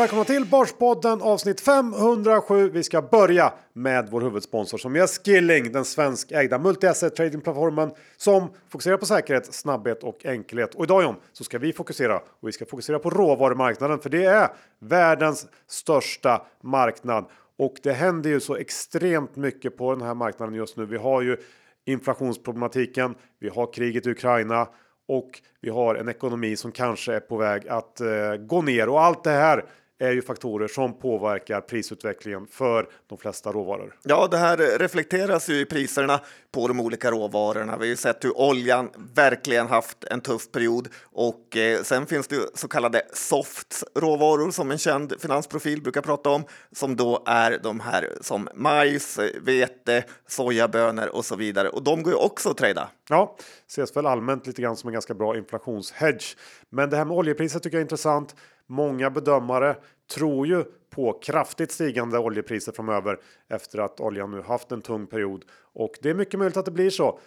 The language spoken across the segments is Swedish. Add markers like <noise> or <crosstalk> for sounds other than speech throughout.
välkomna till Börspodden avsnitt 507. Vi ska börja med vår huvudsponsor som är Skilling, den svenskägda multi-asset tradingplattformen som fokuserar på säkerhet, snabbhet och enkelhet. Och idag John, så ska vi fokusera och vi ska fokusera på råvarumarknaden för det är världens största marknad och det händer ju så extremt mycket på den här marknaden just nu. Vi har ju inflationsproblematiken, vi har kriget i Ukraina och vi har en ekonomi som kanske är på väg att eh, gå ner och allt det här är ju faktorer som påverkar prisutvecklingen för de flesta råvaror. Ja, det här reflekteras ju i priserna på de olika råvarorna. Vi har ju sett hur oljan verkligen haft en tuff period och eh, sen finns det ju så kallade soft råvaror som en känd finansprofil brukar prata om som då är de här som majs, vete, sojabönor och så vidare och de går ju också att trada. Ja, ses väl allmänt lite grann som en ganska bra inflationshedge. Men det här med oljepriset tycker jag är intressant. Många bedömare tror ju på kraftigt stigande oljepriser framöver efter att oljan nu haft en tung period och det är mycket möjligt att det blir så.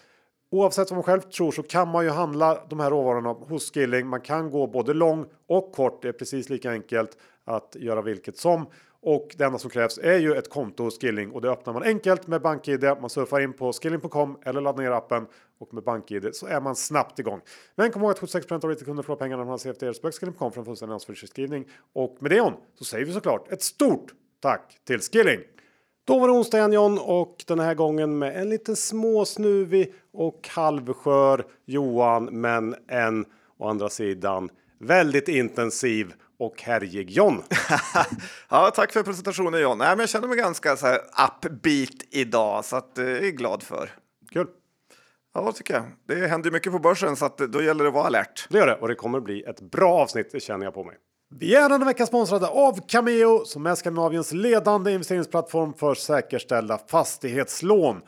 Oavsett vad man själv tror så kan man ju handla de här råvarorna hos Skilling. Man kan gå både lång och kort. Det är precis lika enkelt att göra vilket som och det enda som krävs är ju ett konto hos Skilling och det öppnar man enkelt med BankID. Man surfar in på skilling.com eller laddar ner appen och med BankID så är man snabbt igång. Men kom ihåg att 76 av ditt kunder förlorar pengarna när man har CFD spök Skilling.com för en fullständig ansvarsförskrivning. Och med det on så säger vi såklart ett stort tack till Skilling! Då var det onsdag igen John och den här gången med en liten småsnuvig och halvskör Johan men en å andra sidan väldigt intensiv och härjig John. <laughs> ja, tack för presentationen John. Nej, men jag känner mig ganska så här upbeat idag så att, eh, jag är glad för. Kul. Ja, vad tycker jag. Det händer mycket på börsen så att, då gäller det att vara alert. Det gör det och det kommer bli ett bra avsnitt, det känner jag på mig. Vi är denna vecka sponsrade av Cameo som är Skandinaviens ledande investeringsplattform för säkerställda fastighetslån.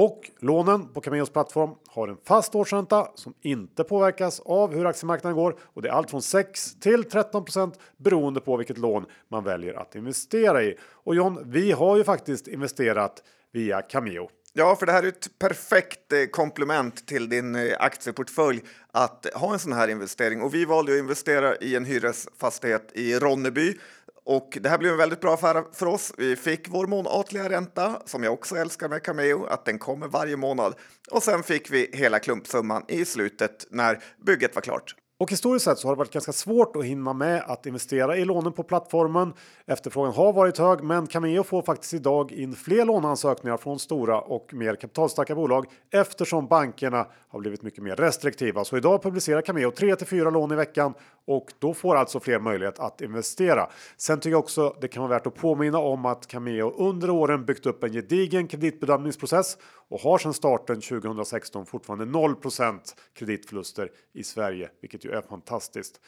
Och lånen på Cameos plattform har en fast årsränta som inte påverkas av hur aktiemarknaden går och det är allt från 6 till 13% beroende på vilket lån man väljer att investera i. Och John, vi har ju faktiskt investerat via Cameo. Ja, för det här är ett perfekt eh, komplement till din eh, aktieportfölj att ha en sån här investering. Och vi valde att investera i en hyresfastighet i Ronneby och det här blev en väldigt bra affär för oss. Vi fick vår månatliga ränta, som jag också älskar med Cameo, att den kommer varje månad. Och sen fick vi hela klumpsumman i slutet när bygget var klart. Och historiskt sett så har det varit ganska svårt att hinna med att investera i lånen på plattformen. Efterfrågan har varit hög, men Cameo får faktiskt idag in fler låneansökningar från stora och mer kapitalstarka bolag eftersom bankerna har blivit mycket mer restriktiva. Så idag publicerar Cameo 3 till 4 lån i veckan och då får alltså fler möjlighet att investera. Sen tycker jag också det kan vara värt att påminna om att Cameo under åren byggt upp en gedigen kreditbedömningsprocess och har sedan starten 2016 fortfarande 0% kreditförluster i Sverige, vilket ju är fantastiskt.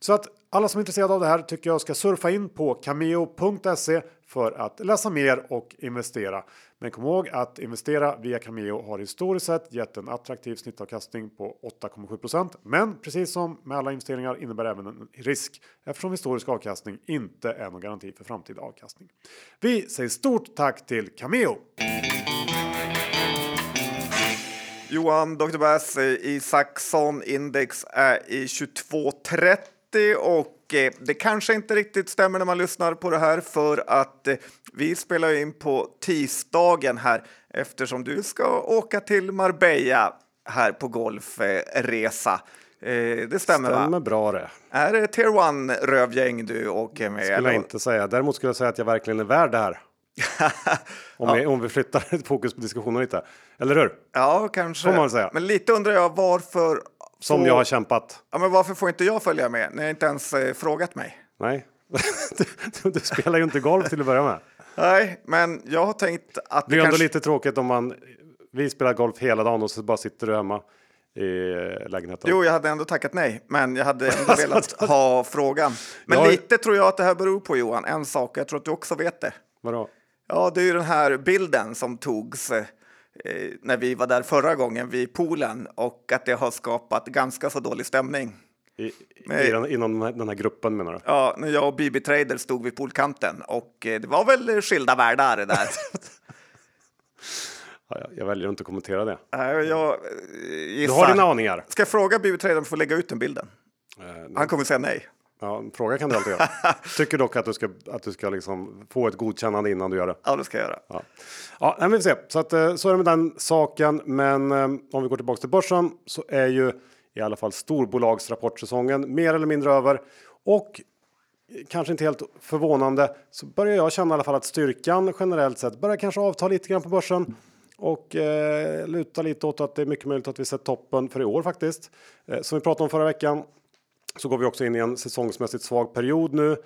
Så att alla som är intresserade av det här tycker jag ska surfa in på cameo.se för att läsa mer och investera. Men kom ihåg att investera via Cameo har historiskt sett gett en attraktiv snittavkastning på 8,7% Men precis som med alla investeringar innebär även en risk eftersom historisk avkastning inte är någon garanti för framtida avkastning. Vi säger stort tack till Cameo! Johan, Dr. Bass i Saxon Index är i 2230 och eh, det kanske inte riktigt stämmer när man lyssnar på det här för att eh, vi spelar in på tisdagen här eftersom du ska åka till Marbella här på golfresa. Eh, det stämmer, stämmer va? bra det. Är det Tier 1 rövgäng du åker med? Skulle jag inte säga. Däremot skulle jag säga att jag verkligen är värd det här. Om, vi, om vi flyttar <laughs> fokus på diskussionen lite. Eller hur? Ja, kanske. Får man säga. Men lite undrar jag varför... Som får- jag har kämpat. Ja, men varför får inte jag följa med? Ni har inte ens eh, frågat mig. Nej, <laughs> du, du spelar ju inte golf till att börja med. Nej, men jag har tänkt att Det blir ändå kanske... lite tråkigt om man vi spelar golf hela dagen och så bara sitter du hemma i eh, lägenheten. Jo, jag hade ändå tackat nej, men jag hade ändå <laughs> velat ha frågan. Men Jag- lite tror jag att det här beror på Johan. En sak, jag tror att du också vet det. Vadå? Ja, det är ju den här bilden som togs eh, när vi var där förra gången vid poolen och att det har skapat ganska så dålig stämning. I, i den, inom den här, den här gruppen menar du? Ja, när jag och Bibi Trader stod vid poolkanten och eh, det var väl skilda världar där. <laughs> Ja, jag, jag väljer att inte kommentera det. Jag eh, Du gissar. har dina aningar. Ska jag fråga Bibi Trader om jag får lägga ut den bilden? Eh, Han kommer säga nej. Ja, fråga kan du alltid göra. <laughs> Tycker dock att du ska, att du ska liksom få ett godkännande innan du gör det. Ja, det ska jag göra. Ja, ja men vi får se. Så, att, eh, så är det med den saken. Men eh, om vi går tillbaka till börsen så är ju i alla fall storbolagsrapportsäsongen mer eller mindre över. Och kanske inte helt förvånande så börjar jag känna i alla fall att styrkan generellt sett börjar kanske avta lite grann på börsen och eh, luta lite åt att det är mycket möjligt att vi sett toppen för i år faktiskt. Eh, som vi pratade om förra veckan så går vi också in i en säsongsmässigt svag period nu.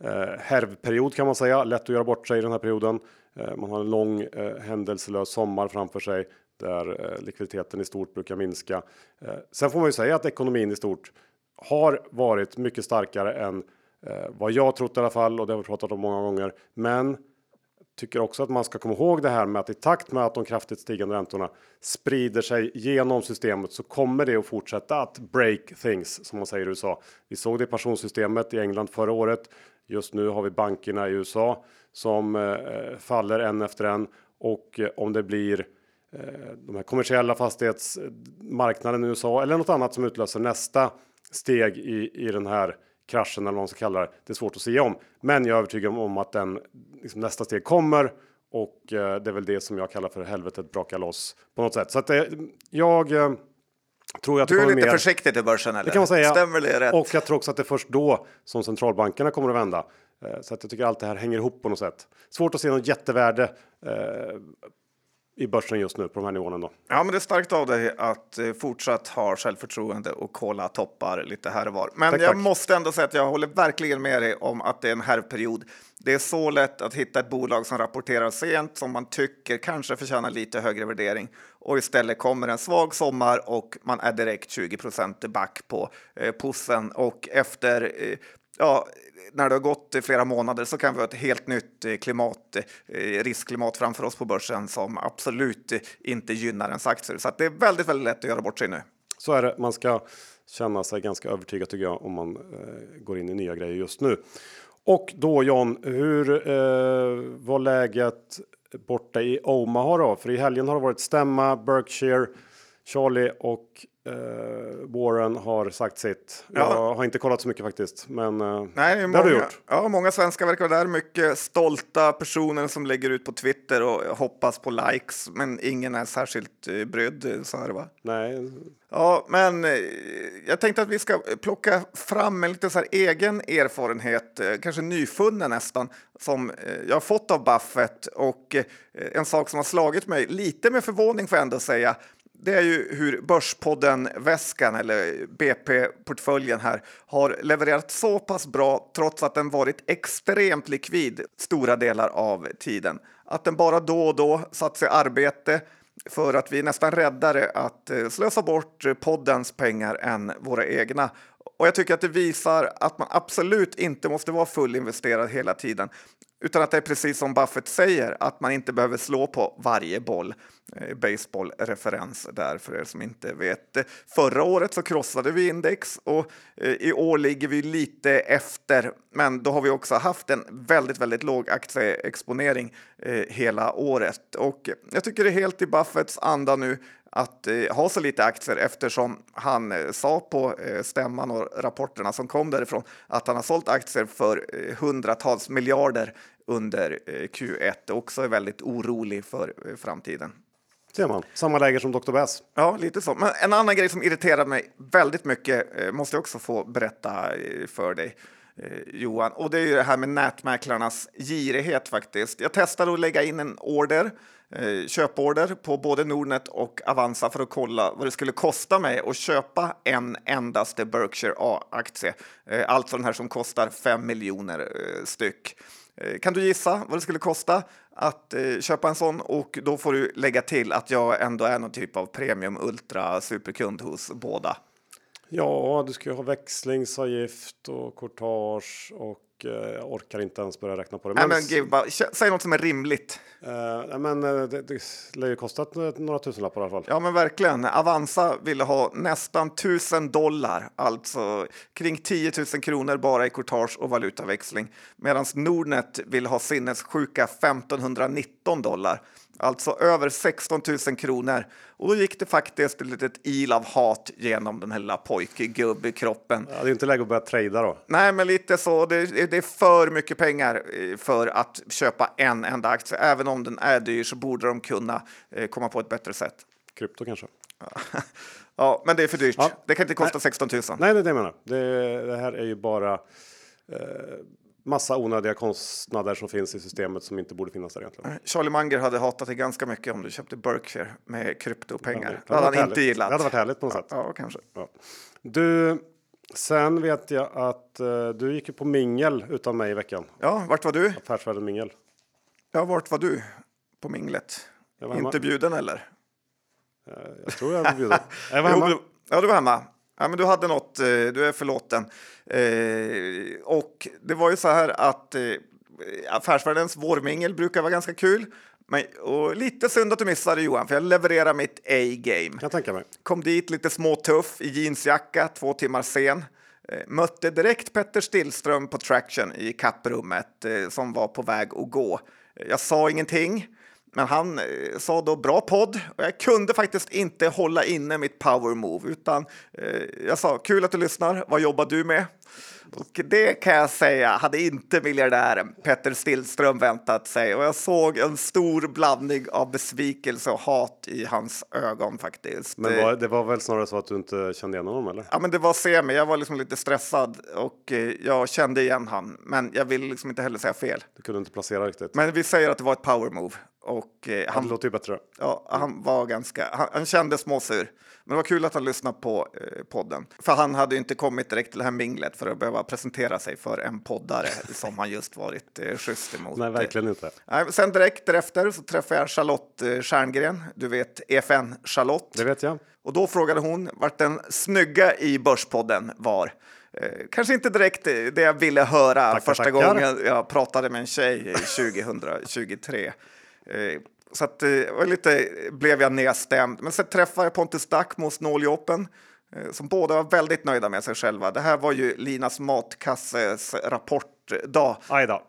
Eh, härvperiod kan man säga, lätt att göra bort sig i den här perioden. Eh, man har en lång eh, händelselös sommar framför sig där eh, likviditeten i stort brukar minska. Eh, sen får man ju säga att ekonomin i stort har varit mycket starkare än eh, vad jag trott i alla fall och det har vi pratat om många gånger. Men tycker också att man ska komma ihåg det här med att i takt med att de kraftigt stigande räntorna sprider sig genom systemet så kommer det att fortsätta att break things som man säger i USA. Vi såg det i pensionssystemet i England förra året. Just nu har vi bankerna i USA som eh, faller en efter en och eh, om det blir eh, de här kommersiella fastighetsmarknaden i USA eller något annat som utlöser nästa steg i, i den här kraschen eller vad man ska kalla det. Det är svårt att säga om, men jag är övertygad om att den liksom, nästa steg kommer och eh, det är väl det som jag kallar för helvetet brakar loss på något sätt. Så att eh, jag eh, tror att Du är lite mer... försiktig till börsen eller? Det kan man säga. Stämmer det rätt? Och jag tror också att det är först då som centralbankerna kommer att vända. Så att jag tycker allt det här hänger ihop på något sätt. Svårt att se något jättevärde i börsen just nu på de här nivåerna. Då. Ja, men det är starkt av dig att eh, fortsatt ha självförtroende och kolla toppar lite här och var. Men Tack, jag tack. måste ändå säga att jag håller verkligen med dig om att det är en härvperiod. Det är så lätt att hitta ett bolag som rapporterar sent som man tycker kanske förtjänar lite högre värdering och istället kommer en svag sommar och man är direkt 20% back på eh, pussen och efter eh, ja, när det har gått flera månader så kan vi ha ett helt nytt eh, klimat, eh, riskklimat framför oss på börsen som absolut eh, inte gynnar ens aktier. Så att det är väldigt, väldigt lätt att göra bort sig nu. Så är det. Man ska känna sig ganska övertygad tycker jag om man eh, går in i nya grejer just nu. Och då John, hur eh, var läget borta i Omaha då? För i helgen har det varit stämma, Berkshire, Charlie och eh, Warren har sagt sitt. Ja. Jag har inte kollat så mycket faktiskt, men eh, Nej, det, många, har du gjort. Ja, många svenskar verkar vara där. Mycket stolta personer som lägger ut på Twitter och hoppas på likes, men ingen är särskilt eh, brydd. Så här, va? Nej, Ja, men eh, jag tänkte att vi ska plocka fram en lite så här egen erfarenhet, kanske nyfunnen nästan, som jag har fått av Buffett och en sak som har slagit mig lite med förvåning får jag ändå säga. Det är ju hur Börspodden-väskan eller BP-portföljen här har levererat så pass bra trots att den varit extremt likvid stora delar av tiden. Att den bara då och då satt sig i arbete för att vi är nästan räddare att eh, slösa bort eh, poddens pengar än våra egna. Och jag tycker att det visar att man absolut inte måste vara fullinvesterad hela tiden, utan att det är precis som Buffett säger, att man inte behöver slå på varje boll. Eh, Baseballreferens där för er som inte vet. Förra året så krossade vi index och eh, i år ligger vi lite efter, men då har vi också haft en väldigt, väldigt låg aktieexponering eh, hela året. Och jag tycker det är helt i Buffetts anda nu att eh, ha så lite aktier eftersom han eh, sa på eh, stämman och rapporterna som kom därifrån att han har sålt aktier för eh, hundratals miljarder under eh, Q1 och också är väldigt orolig för eh, framtiden. ser man. Samma läge som Dr. Bass. Ja, lite så. Men en annan grej som irriterar mig väldigt mycket måste jag också få berätta för dig. Johan, och det är ju det här med nätmäklarnas girighet faktiskt. Jag testade att lägga in en order, Eh, köporder på både Nordnet och Avanza för att kolla vad det skulle kosta mig att köpa en endaste Berkshire A-aktie. Eh, alltså den här som kostar 5 miljoner eh, styck. Kan du gissa vad det skulle kosta att köpa en sån? Och då får du lägga till att jag ändå är någon typ av premium ultra superkund hos båda. Ja, du ska ju ha växlingsavgift och courtage och eh, jag orkar inte ens börja räkna på det. Nej, men bara, kä- säg något som är rimligt. eh, men eh, det, det lär ju kostat eh, några tusenlappar i alla fall. Ja, men verkligen. Avanza ville ha nästan 1000 dollar, alltså kring 10 000 kronor bara i courtage och valutaväxling. Medan Nordnet vill ha sinnessjuka 1519 dollar. Alltså över 16 000 kronor. Och då gick det faktiskt ett litet il av hat genom den här lilla pojkgubbkroppen. Ja, det är inte läge att börja trada då. Nej, men lite så. Det, det är för mycket pengar eh, för att köpa en enda aktie. Även om den är dyr så borde de kunna eh, komma på ett bättre sätt. Krypto kanske? <laughs> ja, men det är för dyrt. Ja. Det kan inte kosta Nej. 16 000. Nej, det är det jag menar. Det, det här är ju bara eh, massa onödiga kostnader som finns i systemet som inte borde finnas där egentligen. Charlie Munger hade hatat det ganska mycket om du köpte Berkshire med kryptopengar. Ja, det hade han inte härligt. gillat. Det hade varit härligt på något sätt. Ja, kanske. Ja. Du, sen vet jag att eh, du gick på mingel utan mig i veckan. Ja, vart var du? Affärsvärlden mingel. Ja, vart var du? På minglet? Jag var. Inte bjuden eller? Eh, Jag tror jag var bjuden. <laughs> Jag var hemma. du, ja, du var hemma. Ja, men du hade något, eh, du är förlåten. Eh, och det var ju så här att eh, Affärsvärldens vårmingel brukar vara ganska kul. Men, och lite synd att du missade Johan, för jag levererar mitt A-game. Jag tänka mig. Kom dit lite småtuff i jeansjacka, två timmar sen. Eh, Mötte direkt Petter Stillström på Traction i kapprummet eh, som var på väg att gå. Jag sa ingenting, men han eh, sa då bra podd och jag kunde faktiskt inte hålla inne mitt power move utan eh, jag sa kul att du lyssnar. Vad jobbar du med? Och det kan jag säga hade inte miljardären Petter Stillström väntat sig och jag såg en stor blandning av besvikelse och hat i hans ögon faktiskt. Men var, det var väl snarare så att du inte kände igen honom eller? Ja, men det var semi. Jag var liksom lite stressad och eh, jag kände igen han, men jag vill liksom inte heller säga fel. Du kunde inte placera riktigt. Men vi säger att det var ett power move och eh, Han han, låter ju bättre. ja, han var ganska, han, han kände småsur. Men det var kul att han lyssnade på eh, podden, för han hade ju inte kommit direkt till det här minglet för att behöva presentera sig för en poddare <laughs> som han just varit eh, schysst emot. Nej, verkligen inte. Nej, sen direkt därefter så träffade jag Charlotte eh, Stjerngren, du vet EFN Charlotte. Det vet jag. Och då frågade hon vart den snygga i Börspodden var. Eh, kanske inte direkt eh, det jag ville höra Tackar, första tackar. gången jag pratade med en tjej eh, 2023. Eh, så att, eh, lite blev jag nedstämd. Men sen träffade jag Pontus Dackmo, Snåljåpen, eh, som båda var väldigt nöjda med sig själva. Det här var ju Linas matkasses rapportdag.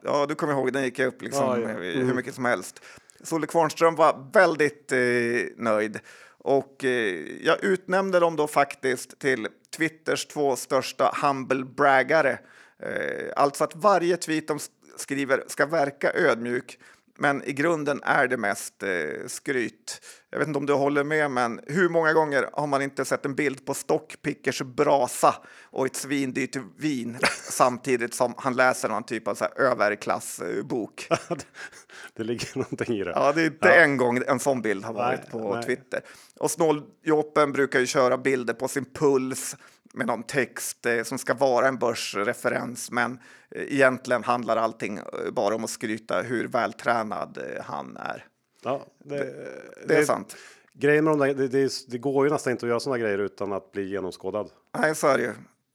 Ja, du kommer ihåg, den gick upp liksom eh, Mm. hur mycket som helst. Solle Kvarnström var väldigt eh, nöjd och eh, jag utnämnde dem då faktiskt till Twitters två största humble braggare. Eh, alltså att varje tweet de skriver ska verka ödmjuk men i grunden är det mest eh, skryt. Jag vet inte om du håller med, men hur många gånger har man inte sett en bild på Stockpickers brasa och ett svindyrt vin <laughs> samtidigt som han läser någon typ av så här överklassbok? <laughs> det ligger någonting i det. Ja, det är inte en gång en sån bild har varit Nej, på nej. Twitter. Och snåljåpen brukar ju köra bilder på sin puls med någon text eh, som ska vara en börsreferens, men eh, egentligen handlar allting eh, bara om att skryta hur vältränad han är. Ja, det, Det är sant. Grejen med de där, det, det, det går ju nästan inte att göra sådana grejer utan att bli genomskådad. Nej, så är det ju.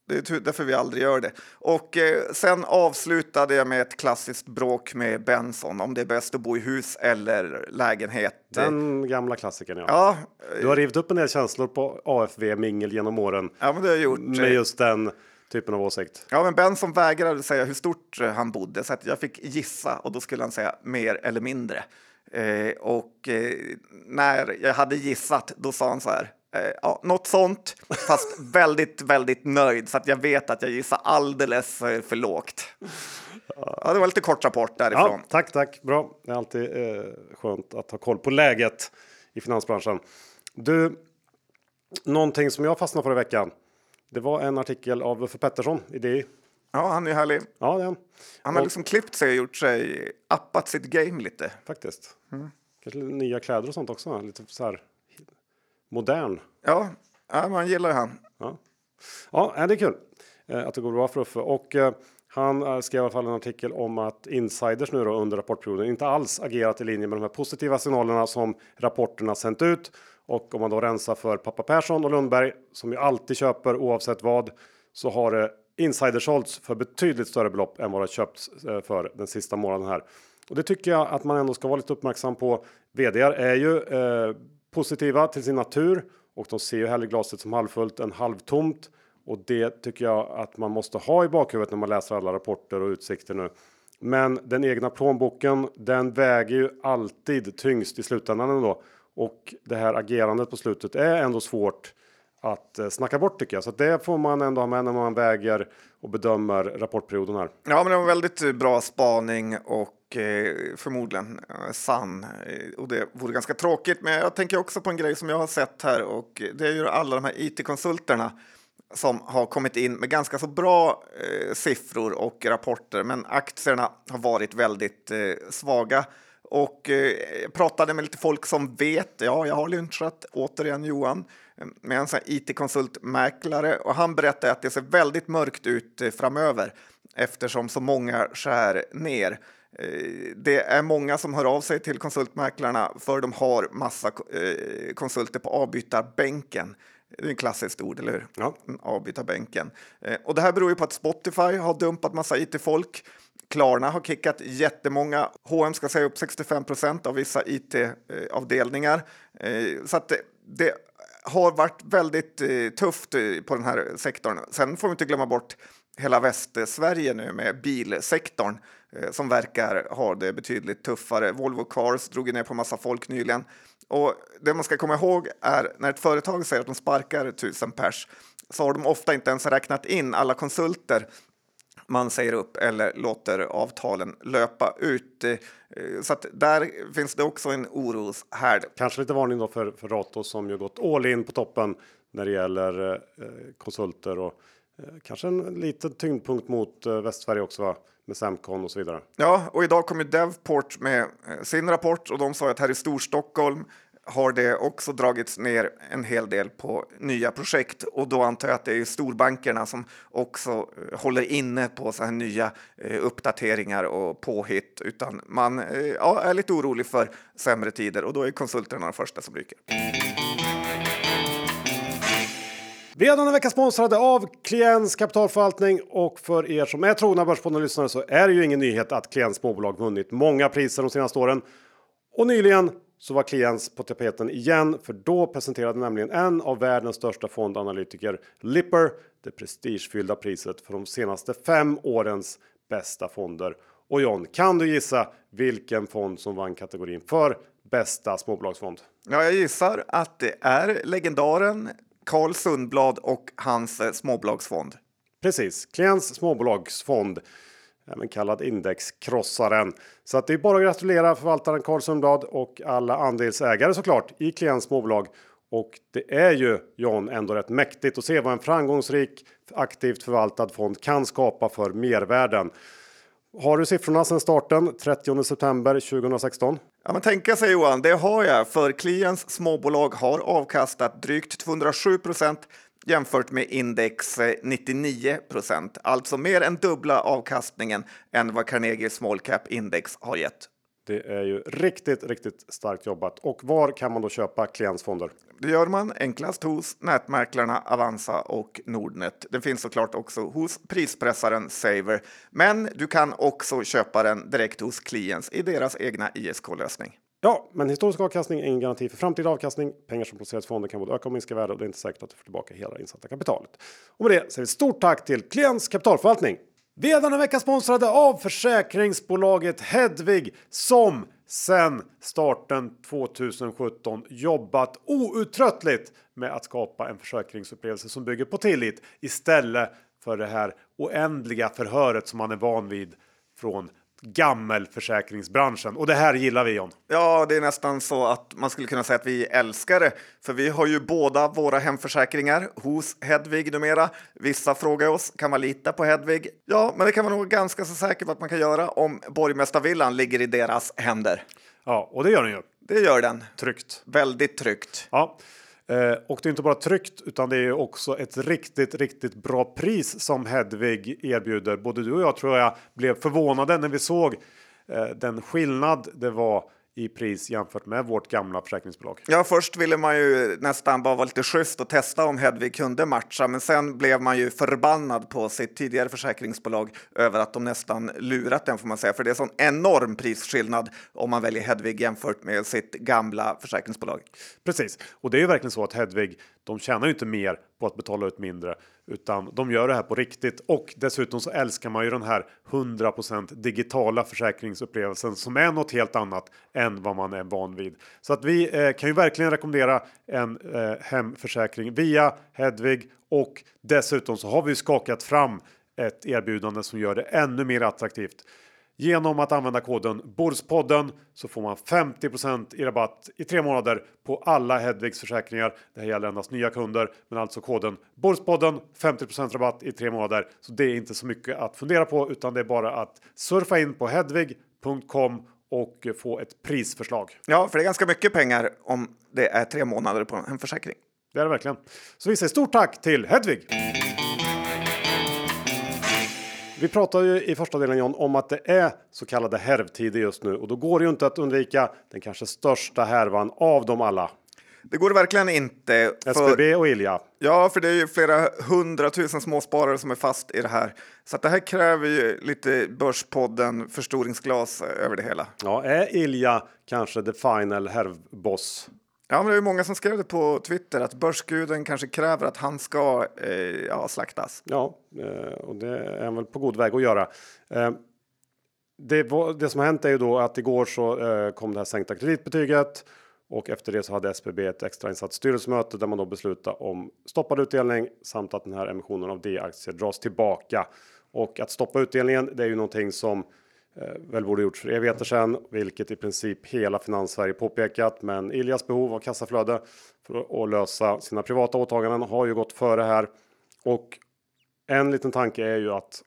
Det är tur- därför vi aldrig gör det. Och eh, sen avslutade jag med ett klassiskt bråk med Benson om det är bäst att bo i hus eller lägenhet. Den gamla klassikern ja. Ja, Du har rivit upp en del känslor på AFV mingel genom åren ja, men det har jag gjort. med just den typen av åsikt. Ja, men Benson vägrade säga hur stort eh, han bodde så att jag fick gissa och då skulle han säga mer eller mindre. Eh, och eh, när jag hade gissat, då sa han så här. Eh, ja, något sånt, fast väldigt, väldigt nöjd så att jag vet att jag gissar alldeles för lågt. Ja, det var lite kort rapport därifrån. Ja, tack, tack. Bra. Det är alltid eh, skönt att ha koll på läget i finansbranschen. Du, någonting som jag fastnade för i veckan. Det var en artikel av Uffe Pettersson i DI. Ja, han är härlig. Ja, det är han. Han har Och- liksom klippt sig och gjort sig, appat sitt game lite. faktiskt. Kanske lite nya kläder och sånt också. Lite så här modern. Ja, ja man gillar han. Ja, ja det är kul eh, att det går bra för Uffe. Och eh, han eh, skrev i alla fall en artikel om att insiders nu då under rapportperioden inte alls agerat i linje med de här positiva signalerna som rapporterna sänt ut. Och om man då rensar för pappa Persson och Lundberg som ju alltid köper oavsett vad så har det insidersålts för betydligt större belopp än vad det köpts för den sista månaden här. Och det tycker jag att man ändå ska vara lite uppmärksam på. VDR är ju eh, positiva till sin natur och de ser ju hellre glaset som halvfullt än halvtomt. Och det tycker jag att man måste ha i bakhuvudet när man läser alla rapporter och utsikter nu. Men den egna plånboken, den väger ju alltid tyngst i slutändan ändå. Och det här agerandet på slutet är ändå svårt att eh, snacka bort tycker jag. Så det får man ändå ha med när man väger och bedömer rapportperioden här. Ja, men det var väldigt bra spaning och eh, förmodligen eh, sann. Eh, och det vore ganska tråkigt, men jag tänker också på en grej som jag har sett här och det är ju alla de här IT-konsulterna som har kommit in med ganska så bra eh, siffror och rapporter, men aktierna har varit väldigt eh, svaga. Och eh, jag pratade med lite folk som vet, ja, jag har lynchat återigen Johan, eh, med en IT-konsultmäklare och han berättade att det ser väldigt mörkt ut eh, framöver eftersom så många skär ner. Eh, det är många som hör av sig till konsultmäklarna för de har massa eh, konsulter på avbytarbänken. Det är ett klassiskt ord, eller hur? Ja. Avbytarbänken. Och det här beror ju på att Spotify har dumpat massa IT-folk. Klarna har kickat jättemånga. H&M ska säga upp 65 procent av vissa IT-avdelningar. Så att det, har varit väldigt eh, tufft på den här sektorn. Sen får vi inte glömma bort hela Västsverige nu med bilsektorn eh, Eh, som verkar ha det betydligt tuffare. Volvo Cars drog ner på massa folk nyligen. Och det man ska komma ihåg är när ett företag säger att de sparkar tusen pers så har de ofta inte ens räknat in alla konsulter man säger upp eller låter avtalen löpa ut. Eh, så att där finns det också en oroshärd. Kanske lite varning då för, för Ratos som ju gått all in på toppen när det gäller eh, konsulter och Eh, kanske en liten tyngdpunkt mot eh, Västsverige också va? med Semcon och så vidare. Ja, och idag kom ju Devport med eh, sin rapport och de sa att här i Storstockholm har det också dragits ner en hel del på nya projekt och då antar jag att det är storbankerna som också håller inne på så här nya uppdateringar och påhitt utan man ja, är lite orolig för sämre tider och då är konsulterna de första som ryker. Vi är denna vecka sponsrade av Kliens kapitalförvaltning och för er som är trogna Börspodden-lyssnare så är det ju ingen nyhet att Kliens småbolag vunnit många priser de senaste åren. Och nyligen så var Kliens på tapeten igen för då presenterade nämligen en av världens största fondanalytiker Lipper det prestigefyllda priset för de senaste fem årens bästa fonder. Och John, kan du gissa vilken fond som vann kategorin för bästa småbolagsfond? Ja, jag gissar att det är legendaren Carl Sundblad och hans eh, småbolagsfond. Precis, Klients småbolagsfond även kallad indexkrossaren. Så att det är bara att gratulera förvaltaren Carl Sundblad och alla andelsägare såklart i Klients småbolag. Och det är ju John ändå rätt mäktigt att se vad en framgångsrik aktivt förvaltad fond kan skapa för mervärden. Har du siffrorna sedan starten 30 september 2016? Ja, men tänka sig Johan, det har jag. För Kliens småbolag har avkastat drygt 207 procent jämfört med index eh, 99 procent, alltså mer än dubbla avkastningen än vad Carnegie Small Cap Index har gett. Det är ju riktigt, riktigt starkt jobbat. Och var kan man då köpa klientsfonder? Det gör man enklast hos nätmäklarna Avanza och Nordnet. Den finns såklart också hos prispressaren Saver, men du kan också köpa den direkt hos Klients i deras egna ISK-lösning. Ja, men historisk avkastning är ingen garanti för framtida avkastning. Pengar som placeras i fonder kan både öka och minska värde och det är inte säkert att du får tillbaka hela insatta kapitalet. Och med det säger vi stort tack till Klients kapitalförvaltning. Vi är denna vecka sponsrade av försäkringsbolaget Hedvig som sedan starten 2017 jobbat outtröttligt med att skapa en försäkringsupplevelse som bygger på tillit istället för det här oändliga förhöret som man är van vid från gammelförsäkringsbranschen. Och det här gillar vi John. Ja, det är nästan så att man skulle kunna säga att vi älskar det. För vi har ju båda våra hemförsäkringar hos Hedvig numera. Vissa frågar oss, kan man lita på Hedvig? Ja, men det kan man nog ganska så säker på att man kan göra om borgmästarvillan ligger i deras händer. Ja, och det gör den ju. Det gör den. Tryggt. Väldigt tryggt. Ja. Eh, och det är inte bara tryggt utan det är också ett riktigt, riktigt bra pris som Hedvig erbjuder. Både du och jag tror jag blev förvånade när vi såg eh, den skillnad det var i pris jämfört med vårt gamla försäkringsbolag. Ja, först ville man ju nästan bara vara lite schysst och testa om Hedvig kunde matcha, men sen blev man ju förbannad på sitt tidigare försäkringsbolag över att de nästan lurat den får man säga, för det är sån enorm prisskillnad om man väljer Hedvig jämfört med sitt gamla försäkringsbolag. Precis, och det är ju verkligen så att Hedvig de tjänar ju inte mer på att betala ut mindre utan de gör det här på riktigt och dessutom så älskar man ju den här 100% digitala försäkringsupplevelsen som är något helt annat än vad man är van vid. Så att vi eh, kan ju verkligen rekommendera en eh, hemförsäkring via Hedvig och dessutom så har vi skakat fram ett erbjudande som gör det ännu mer attraktivt. Genom att använda koden Borspodden så får man 50 i rabatt i tre månader på alla Hedvigs försäkringar. Det här gäller endast nya kunder, men alltså koden Borspodden 50% rabatt i tre månader. Så det är inte så mycket att fundera på, utan det är bara att surfa in på hedvig.com och få ett prisförslag. Ja, för det är ganska mycket pengar om det är tre månader på en försäkring. Det är det verkligen. Så vi säger stort tack till Hedvig! Vi pratade ju i första delen John om att det är så kallade härvtider just nu och då går det ju inte att undvika den kanske största härvan av dem alla. Det går det verkligen inte. För... SBB och Ilja. Ja, för det är ju flera hundratusen småsparare som är fast i det här. Så det här kräver ju lite Börspodden förstoringsglas över det hela. Ja, är Ilja kanske the final härvboss? Ja, men det är många som skrev det på Twitter att börsguden kanske kräver att han ska eh, ja, slaktas. Ja, eh, och det är han väl på god väg att göra. Eh, det, det, som har hänt är ju då att igår så eh, kom det här sänkta kreditbetyget och efter det så hade SBB ett extrainsatt styrelsemöte där man då beslutade om stoppad utdelning samt att den här emissionen av D-aktier dras tillbaka. Och att stoppa utdelningen, det är ju någonting som Eh, väl borde gjorts för evigheter sedan, vilket i princip hela Finanssverige påpekat. Men Iljas behov av kassaflöde för att lösa sina privata åtaganden har ju gått före här. Och en liten tanke är ju att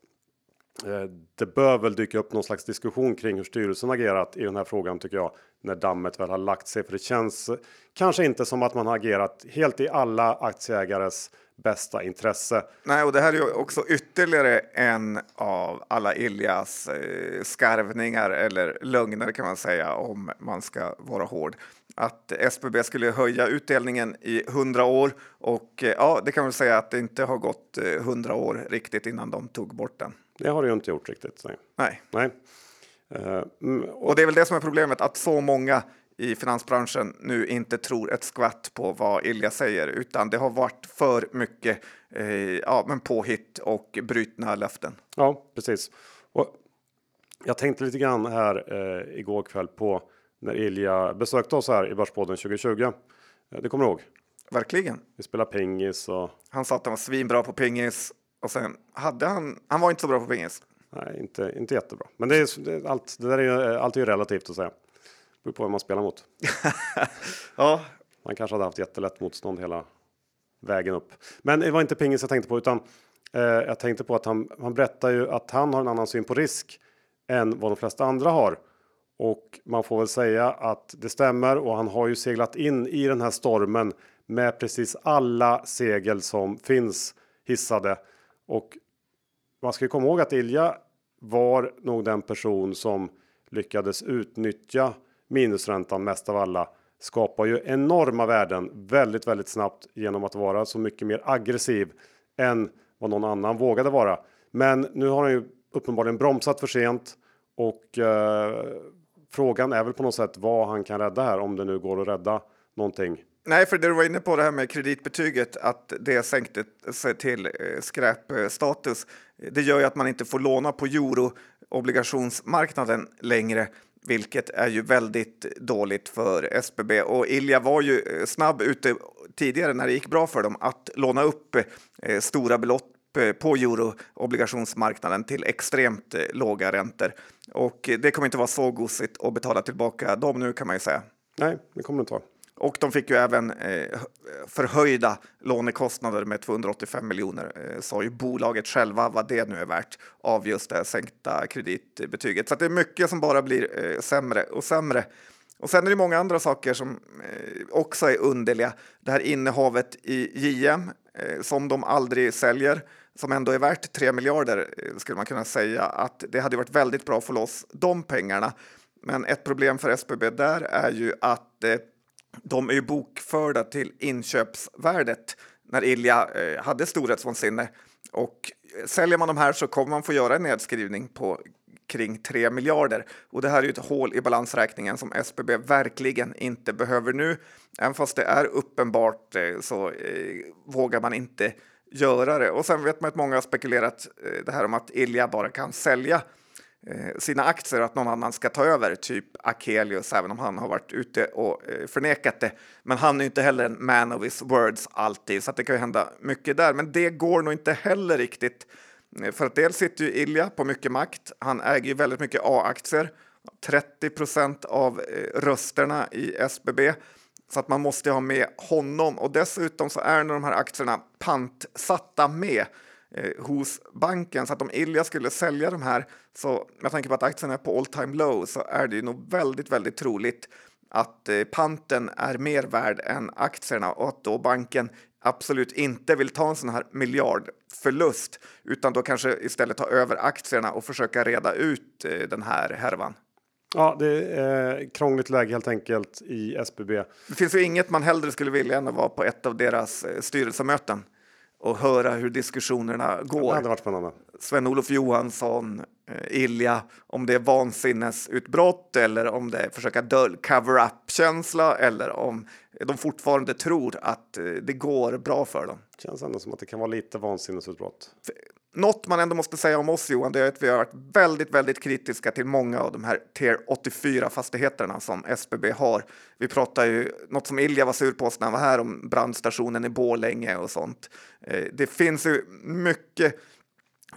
eh, det bör väl dyka upp någon slags diskussion kring hur styrelsen agerat i den här frågan tycker jag. När dammet väl har lagt sig. För det känns kanske inte som att man har agerat helt i alla aktieägares bästa intresse. Nej, och det här är ju också ytterligare en av alla Iljas eh, skarvningar eller lögner kan man säga om man ska vara hård. Att SBB skulle höja utdelningen i hundra år och eh, ja, det kan man säga att det inte har gått eh, år riktigt innan de tog bort den. Det har det ju inte gjort riktigt. Nej. Nej. nej. Uh, och... och det är väl det som är problemet, att så många i finansbranschen nu inte tror ett skvatt på vad Ilja säger, utan det har varit för mycket eh, ja, men påhitt och brutna löften. Ja, precis. Och jag tänkte lite grann här eh, igår kväll på när Ilja besökte oss här i Börspodden 2020. Eh, det kommer du ihåg? Verkligen. Vi spelade pingis och... Han sa att han var svinbra på pingis och sen hade han, han var inte så bra på pingis. Nej, inte, inte jättebra. Men det är, det, allt, det där är ju, allt är ju relativt att säga beror på vem man spelar mot. <laughs> ja. Man kanske hade haft jättelätt motstånd hela vägen upp. Men det var inte pingis jag tänkte på utan eh, jag tänkte på att han, han berättar ju att han har en annan syn på risk än vad de flesta andra har. Och man får väl säga att det stämmer och han har ju seglat in i den här stormen med precis alla segel som finns hissade. Och man ska ju komma ihåg att Ilja var nog den person som lyckades utnyttja minusräntan mest av alla skapar ju enorma värden väldigt, väldigt snabbt genom att vara så mycket mer aggressiv än vad någon annan vågade vara. Men nu har han ju uppenbarligen bromsat för sent och eh, frågan är väl på något sätt vad han kan rädda här om det nu går att rädda någonting. Nej, för det du var inne på det här med kreditbetyget, att det sänkte sig till eh, skräpstatus. Det gör ju att man inte får låna på euroobligationsmarknaden längre vilket är ju väldigt dåligt för SBB. Och Ilja var ju eh, snabb ute tidigare när det gick bra för dem att låna upp eh, stora belopp eh, på euroobligationsmarknaden till extremt eh, låga räntor. Och det kommer inte vara så gosigt att betala tillbaka dem nu kan man ju säga. Nej, det kommer det inte vara. Och de fick ju även eh, förhöjda lånekostnader med 285 miljoner, eh, sa ju bolaget själva vad det nu är värt av just det sänkta kreditbetyget. Så det är mycket som bara blir eh, sämre och sämre. Och sen är det många andra saker som eh, också är underliga. Det här innehavet i JM eh, som de aldrig säljer, som ändå är värt 3 miljarder eh, skulle man kunna säga att det hade varit väldigt bra att få loss de pengarna. Men ett problem för SBB där är ju att eh, de är ju bokförda till inköpsvärdet när Ilja eh, hade storhetsvansinne. Och eh, säljer man de här så kommer man få göra en nedskrivning på kring 3 miljarder. Och det här är ju ett hål i balansräkningen som SBB verkligen inte behöver nu. Även fast det är uppenbart eh, så eh, vågar man inte göra det. Och sen vet man att många har spekulerat eh, det här om att Ilja bara kan sälja Eh, sina aktier och att någon annan ska ta över, typ Akelius, även om han har varit ute och eh, förnekat det. Men han är inte heller en man of his words alltid, så det kan ju hända mycket där. Men det går nog inte heller riktigt. Eh, för att dels sitter ju Ilja på mycket makt. Han äger ju väldigt mycket A-aktier, 30 procent av rösterna i SBB. Så att man måste ha med honom och dessutom så är de här aktierna pantsatta med eh, hos banken. Så att om Ilja skulle sälja de här, så med tanke på att aktien är på all time low, så är det nog väldigt, väldigt troligt att eh, panten är mer värd än aktierna och att då banken absolut inte vill ta en sån här miljardförlust utan då kanske istället ta över aktierna och försöka reda ut eh, den här härvan. Ja, det är krångligt läge helt enkelt i SBB. Det finns ju inget man hellre skulle vilja än att vara på ett av deras eh, styrelsemöten och höra hur diskussionerna går. Spännande. Sven-Olof Johansson, eh, Ilja, om det är vansinnesutbrott eller om det är försöka dölja cover-up-känsla eller om de fortfarande tror att eh, det går bra för dem. Det känns ändå som att det kan vara lite vansinnesutbrott. Något man ändå måste säga om oss Johan, det är att vi har varit väldigt, väldigt kritiska till många av de här Tier 84 fastigheterna som SBB har. Vi pratar ju något som Ilja var sur på oss när han var här om brandstationen i Borlänge och sånt. Eh, det finns ju mycket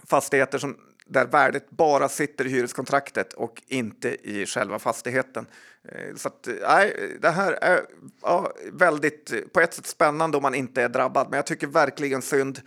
fastigheter som där värdet bara sitter i hyreskontraktet och inte i själva fastigheten. Eh, så att, eh, nej, det här är ja, väldigt, på ett sätt spännande om man inte är drabbad, men jag tycker verkligen synd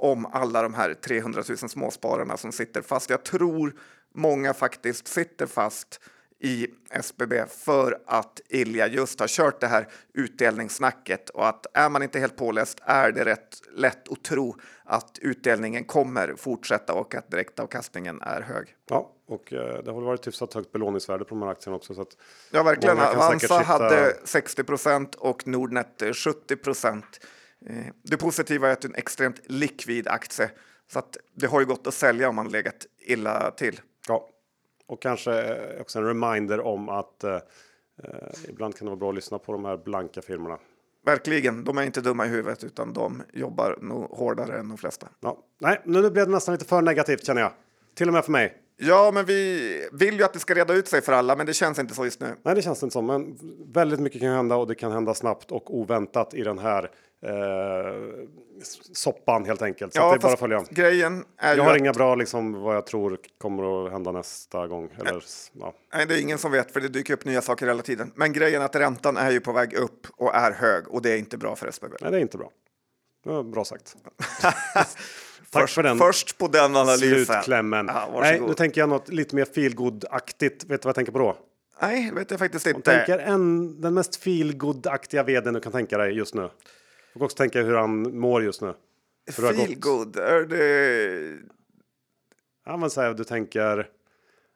om alla de här 300 000 småspararna som sitter fast. Jag tror många faktiskt sitter fast i SBB för att Ilja just har kört det här utdelningssnacket och att är man inte helt påläst är det rätt lätt att tro att utdelningen kommer fortsätta och att direktavkastningen är hög. Ja, och eh, det har varit hyfsat högt belåningsvärde på de här aktierna också. Så att ja, verkligen. Avanza hade 60 procent och Nordnet 70 procent. Eh, det positiva är att det är en extremt likvid aktie så att det har ju gått att sälja om man legat illa till. Ja, och kanske också en reminder om att eh, eh, ibland kan det vara bra att lyssna på de här blanka firmorna. Verkligen, de är inte dumma i huvudet utan de jobbar nog hårdare än de flesta. Ja. Nej, nu blev det nästan lite för negativt känner jag. Till och med för mig. Ja, men vi vill ju att det ska reda ut sig för alla, men det känns inte så just nu. Nej, det känns inte så, men väldigt mycket kan hända och det kan hända snabbt och oväntat i den här eh, soppan helt enkelt. Så ja, det är bara att följa. Grejen är jag har att... inga bra liksom vad jag tror kommer att hända nästa gång. Eller, Nej. Ja. Nej, det är ingen som vet för det dyker upp nya saker hela tiden. Men grejen är att räntan är ju på väg upp och är hög och det är inte bra för SBB. Nej, det är inte bra. Bra sagt. <laughs> Tack först, för den. Först på den analysen. Slutklämmen. Ja, Nej, nu tänker jag något lite mer feelgood-aktigt. Vet du vad jag tänker på då? Nej, vet jag faktiskt inte. Jag tänker en, den mest feelgood-aktiga vdn du kan tänka dig just nu. Får också tänka hur han mår just nu. Feelgood, är det... Ja, men här, du tänker...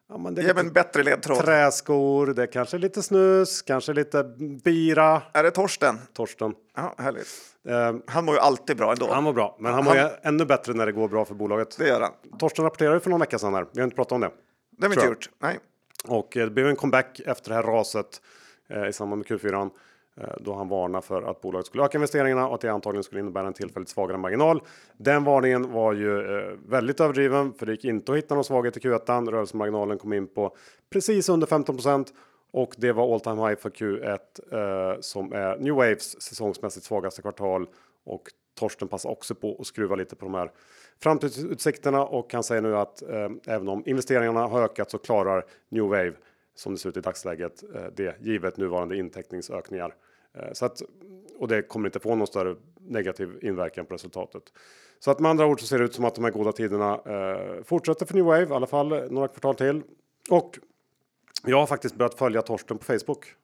Ja, men det är Ge en bättre ledtråd. Träskor, det är kanske lite snus, kanske lite bira. Är det Torsten? Torsten. Ja, härligt. Uh, han mår ju alltid bra ändå. Han mår bra, men han mår han... ännu bättre när det går bra för bolaget. Det gör han. Torsten rapporterade för någon vecka sedan här. Vi har inte pratat om det. Det har vi inte gjort. Nej. Och eh, det blev en comeback efter det här raset eh, i samband med Q4. Eh, då han varnar för att bolaget skulle öka investeringarna och att det antagligen skulle innebära en tillfälligt svagare marginal. Den varningen var ju eh, väldigt överdriven för det gick inte att hitta någon svaghet i Q1. Rörelsemarginalen kom in på precis under 15 och det var all time high för Q1 eh, som är New Waves säsongsmässigt svagaste kvartal och Torsten passar också på att skruva lite på de här framtidsutsikterna och han säger nu att eh, även om investeringarna har ökat så klarar New Wave som det ser ut i dagsläget eh, det givet nuvarande inteckningsökningar. Eh, så att, och det kommer inte få någon större negativ inverkan på resultatet. Så att med andra ord så ser det ut som att de här goda tiderna eh, fortsätter för New Wave, i alla fall några kvartal till. Och jag har faktiskt börjat följa Torsten på Facebook.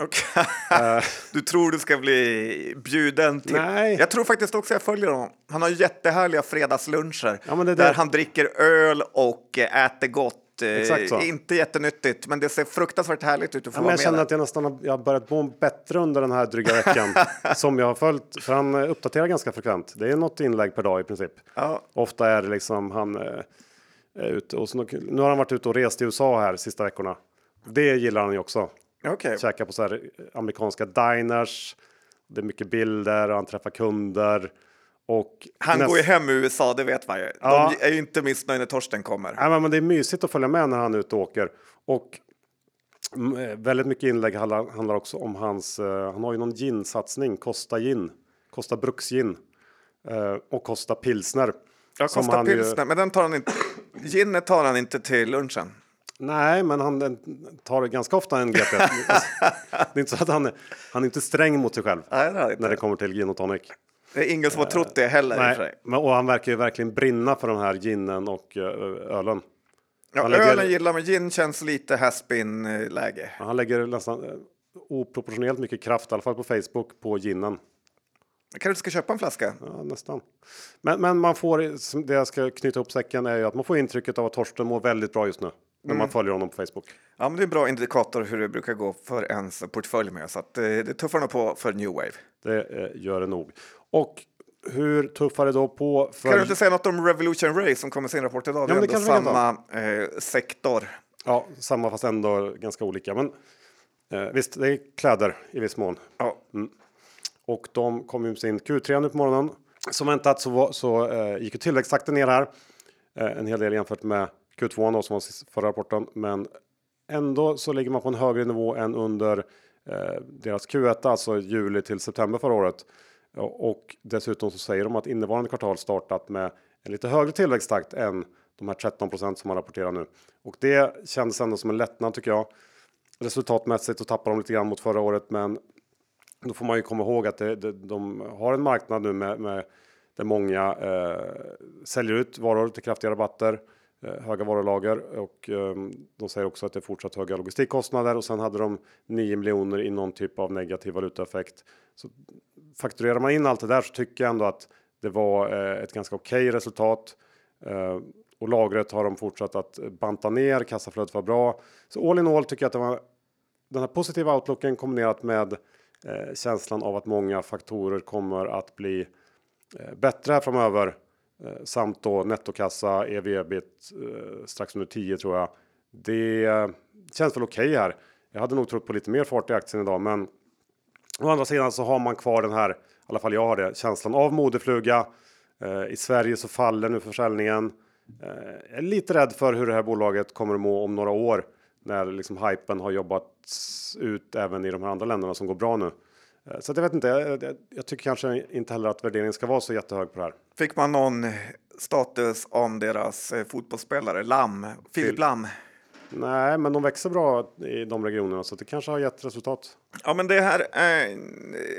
Okay. <laughs> Du tror du ska bli bjuden till? Nej. Jag tror faktiskt också jag följer honom. Han har jättehärliga fredagsluncher ja, där han dricker öl och äter gott Eh, inte jättenyttigt, men det ser fruktansvärt härligt ut att få ja, vara Jag känner att jag nästan har, jag har börjat må bättre under den här dryga veckan <laughs> som jag har följt. För han eh, uppdaterar ganska frekvent. Det är något inlägg per dag i princip. Ja. Ofta är det liksom han. Eh, är ute. Och så, nu har han varit ute och rest i USA här sista veckorna. Det gillar han ju också. Okej. Käka på så här amerikanska diners. Det är mycket bilder och han träffar kunder. Och Han näst- går ju hem i USA, det vet man ju. Ja. De är ju inte missnöjda när Torsten kommer. Nej, men det är mysigt att följa med när han är ute och åker. Och mm, eh, väldigt mycket inlägg handlar, handlar också om hans, eh, han har ju någon gin-satsning, Costa Gin, Costa Bruks-gin eh, och Costa Pilsner. Ja, Costa han ju- pilsner, men den tar han inte. Ginnet tar han inte till lunchen. Nej, men han tar ganska ofta en GT. <laughs> det är inte så att han, är- han är inte sträng mot sig själv Nej, det när det kommer till gin och tonic. Det är ingen som har trott det heller. för Nej, men, och han verkar ju verkligen brinna för den här ginen och eh, ölen. Ja, lägger- Ölen gillar men gin känns lite haspin-läge. Han lägger nästan eh, oproportionerligt mycket kraft, i alla fall på Facebook, på ginen. Kanske du ska köpa en flaska? Ja, nästan. Men, men man får, det jag ska knyta ihop säcken är ju att man får intrycket av att Torsten mår väldigt bra just nu. När man följer honom på Facebook. Ja, men det är en bra indikator hur det brukar gå för ens portfölj med. Så att, eh, det tuffar nog på för New Wave. Det eh, gör det nog. Och hur tuffar det då på? För... Kan du inte säga något om Revolution Race som kommer sin rapport idag? Det är det ändå samma eh, sektor. Ja, samma fast ändå ganska olika. Men eh, visst, det är kläder i viss mån. Ja, Och de kom ju sin Q3 nu på morgonen. Som väntat så, så eh, gick ju tillväxttakten ner här. Eh, en hel del jämfört med Q2 då, som var förra rapporten. Men ändå så ligger man på en högre nivå än under eh, deras Q1, alltså juli till september förra året. Ja, Och dessutom så säger de att innevarande kvartal startat med en lite högre tillväxttakt än de här 13% som man rapporterar nu. Och det kändes ändå som en lättnad tycker jag. Resultatmässigt så tappar de lite grann mot förra året, men då får man ju komma ihåg att det, det, de har en marknad nu med, med där många eh, säljer ut varor till kraftiga rabatter, eh, höga varulager och eh, de säger också att det är fortsatt höga logistikkostnader och sen hade de 9 miljoner i någon typ av negativ valutaeffekt. Så fakturerar man in allt det där så tycker jag ändå att det var eh, ett ganska okej resultat. Eh, och lagret har de fortsatt att banta ner, kassaflödet var bra. Så all in all tycker jag att det var den här positiva outlooken kombinerat med eh, känslan av att många faktorer kommer att bli eh, bättre här framöver. Eh, samt då nettokassa, ev ebit eh, strax under 10 tror jag. Det känns väl okej här. Jag hade nog trott på lite mer fart i aktien idag, men å andra sidan så har man kvar den här, i alla fall jag har det, känslan av modefluga. Eh, I Sverige så faller nu försäljningen. Eh, jag är lite rädd för hur det här bolaget kommer att må om några år när liksom hypen har jobbats ut även i de här andra länderna som går bra nu. Eh, Så jag vet inte, jag, jag, jag tycker kanske inte heller att värderingen ska vara så jättehög på det här. Fick man någon status om deras eh, fotbollsspelare, Lam, Filip Lam? Nej, men de växer bra i de regionerna så det kanske har gett resultat. Ja, men det här eh,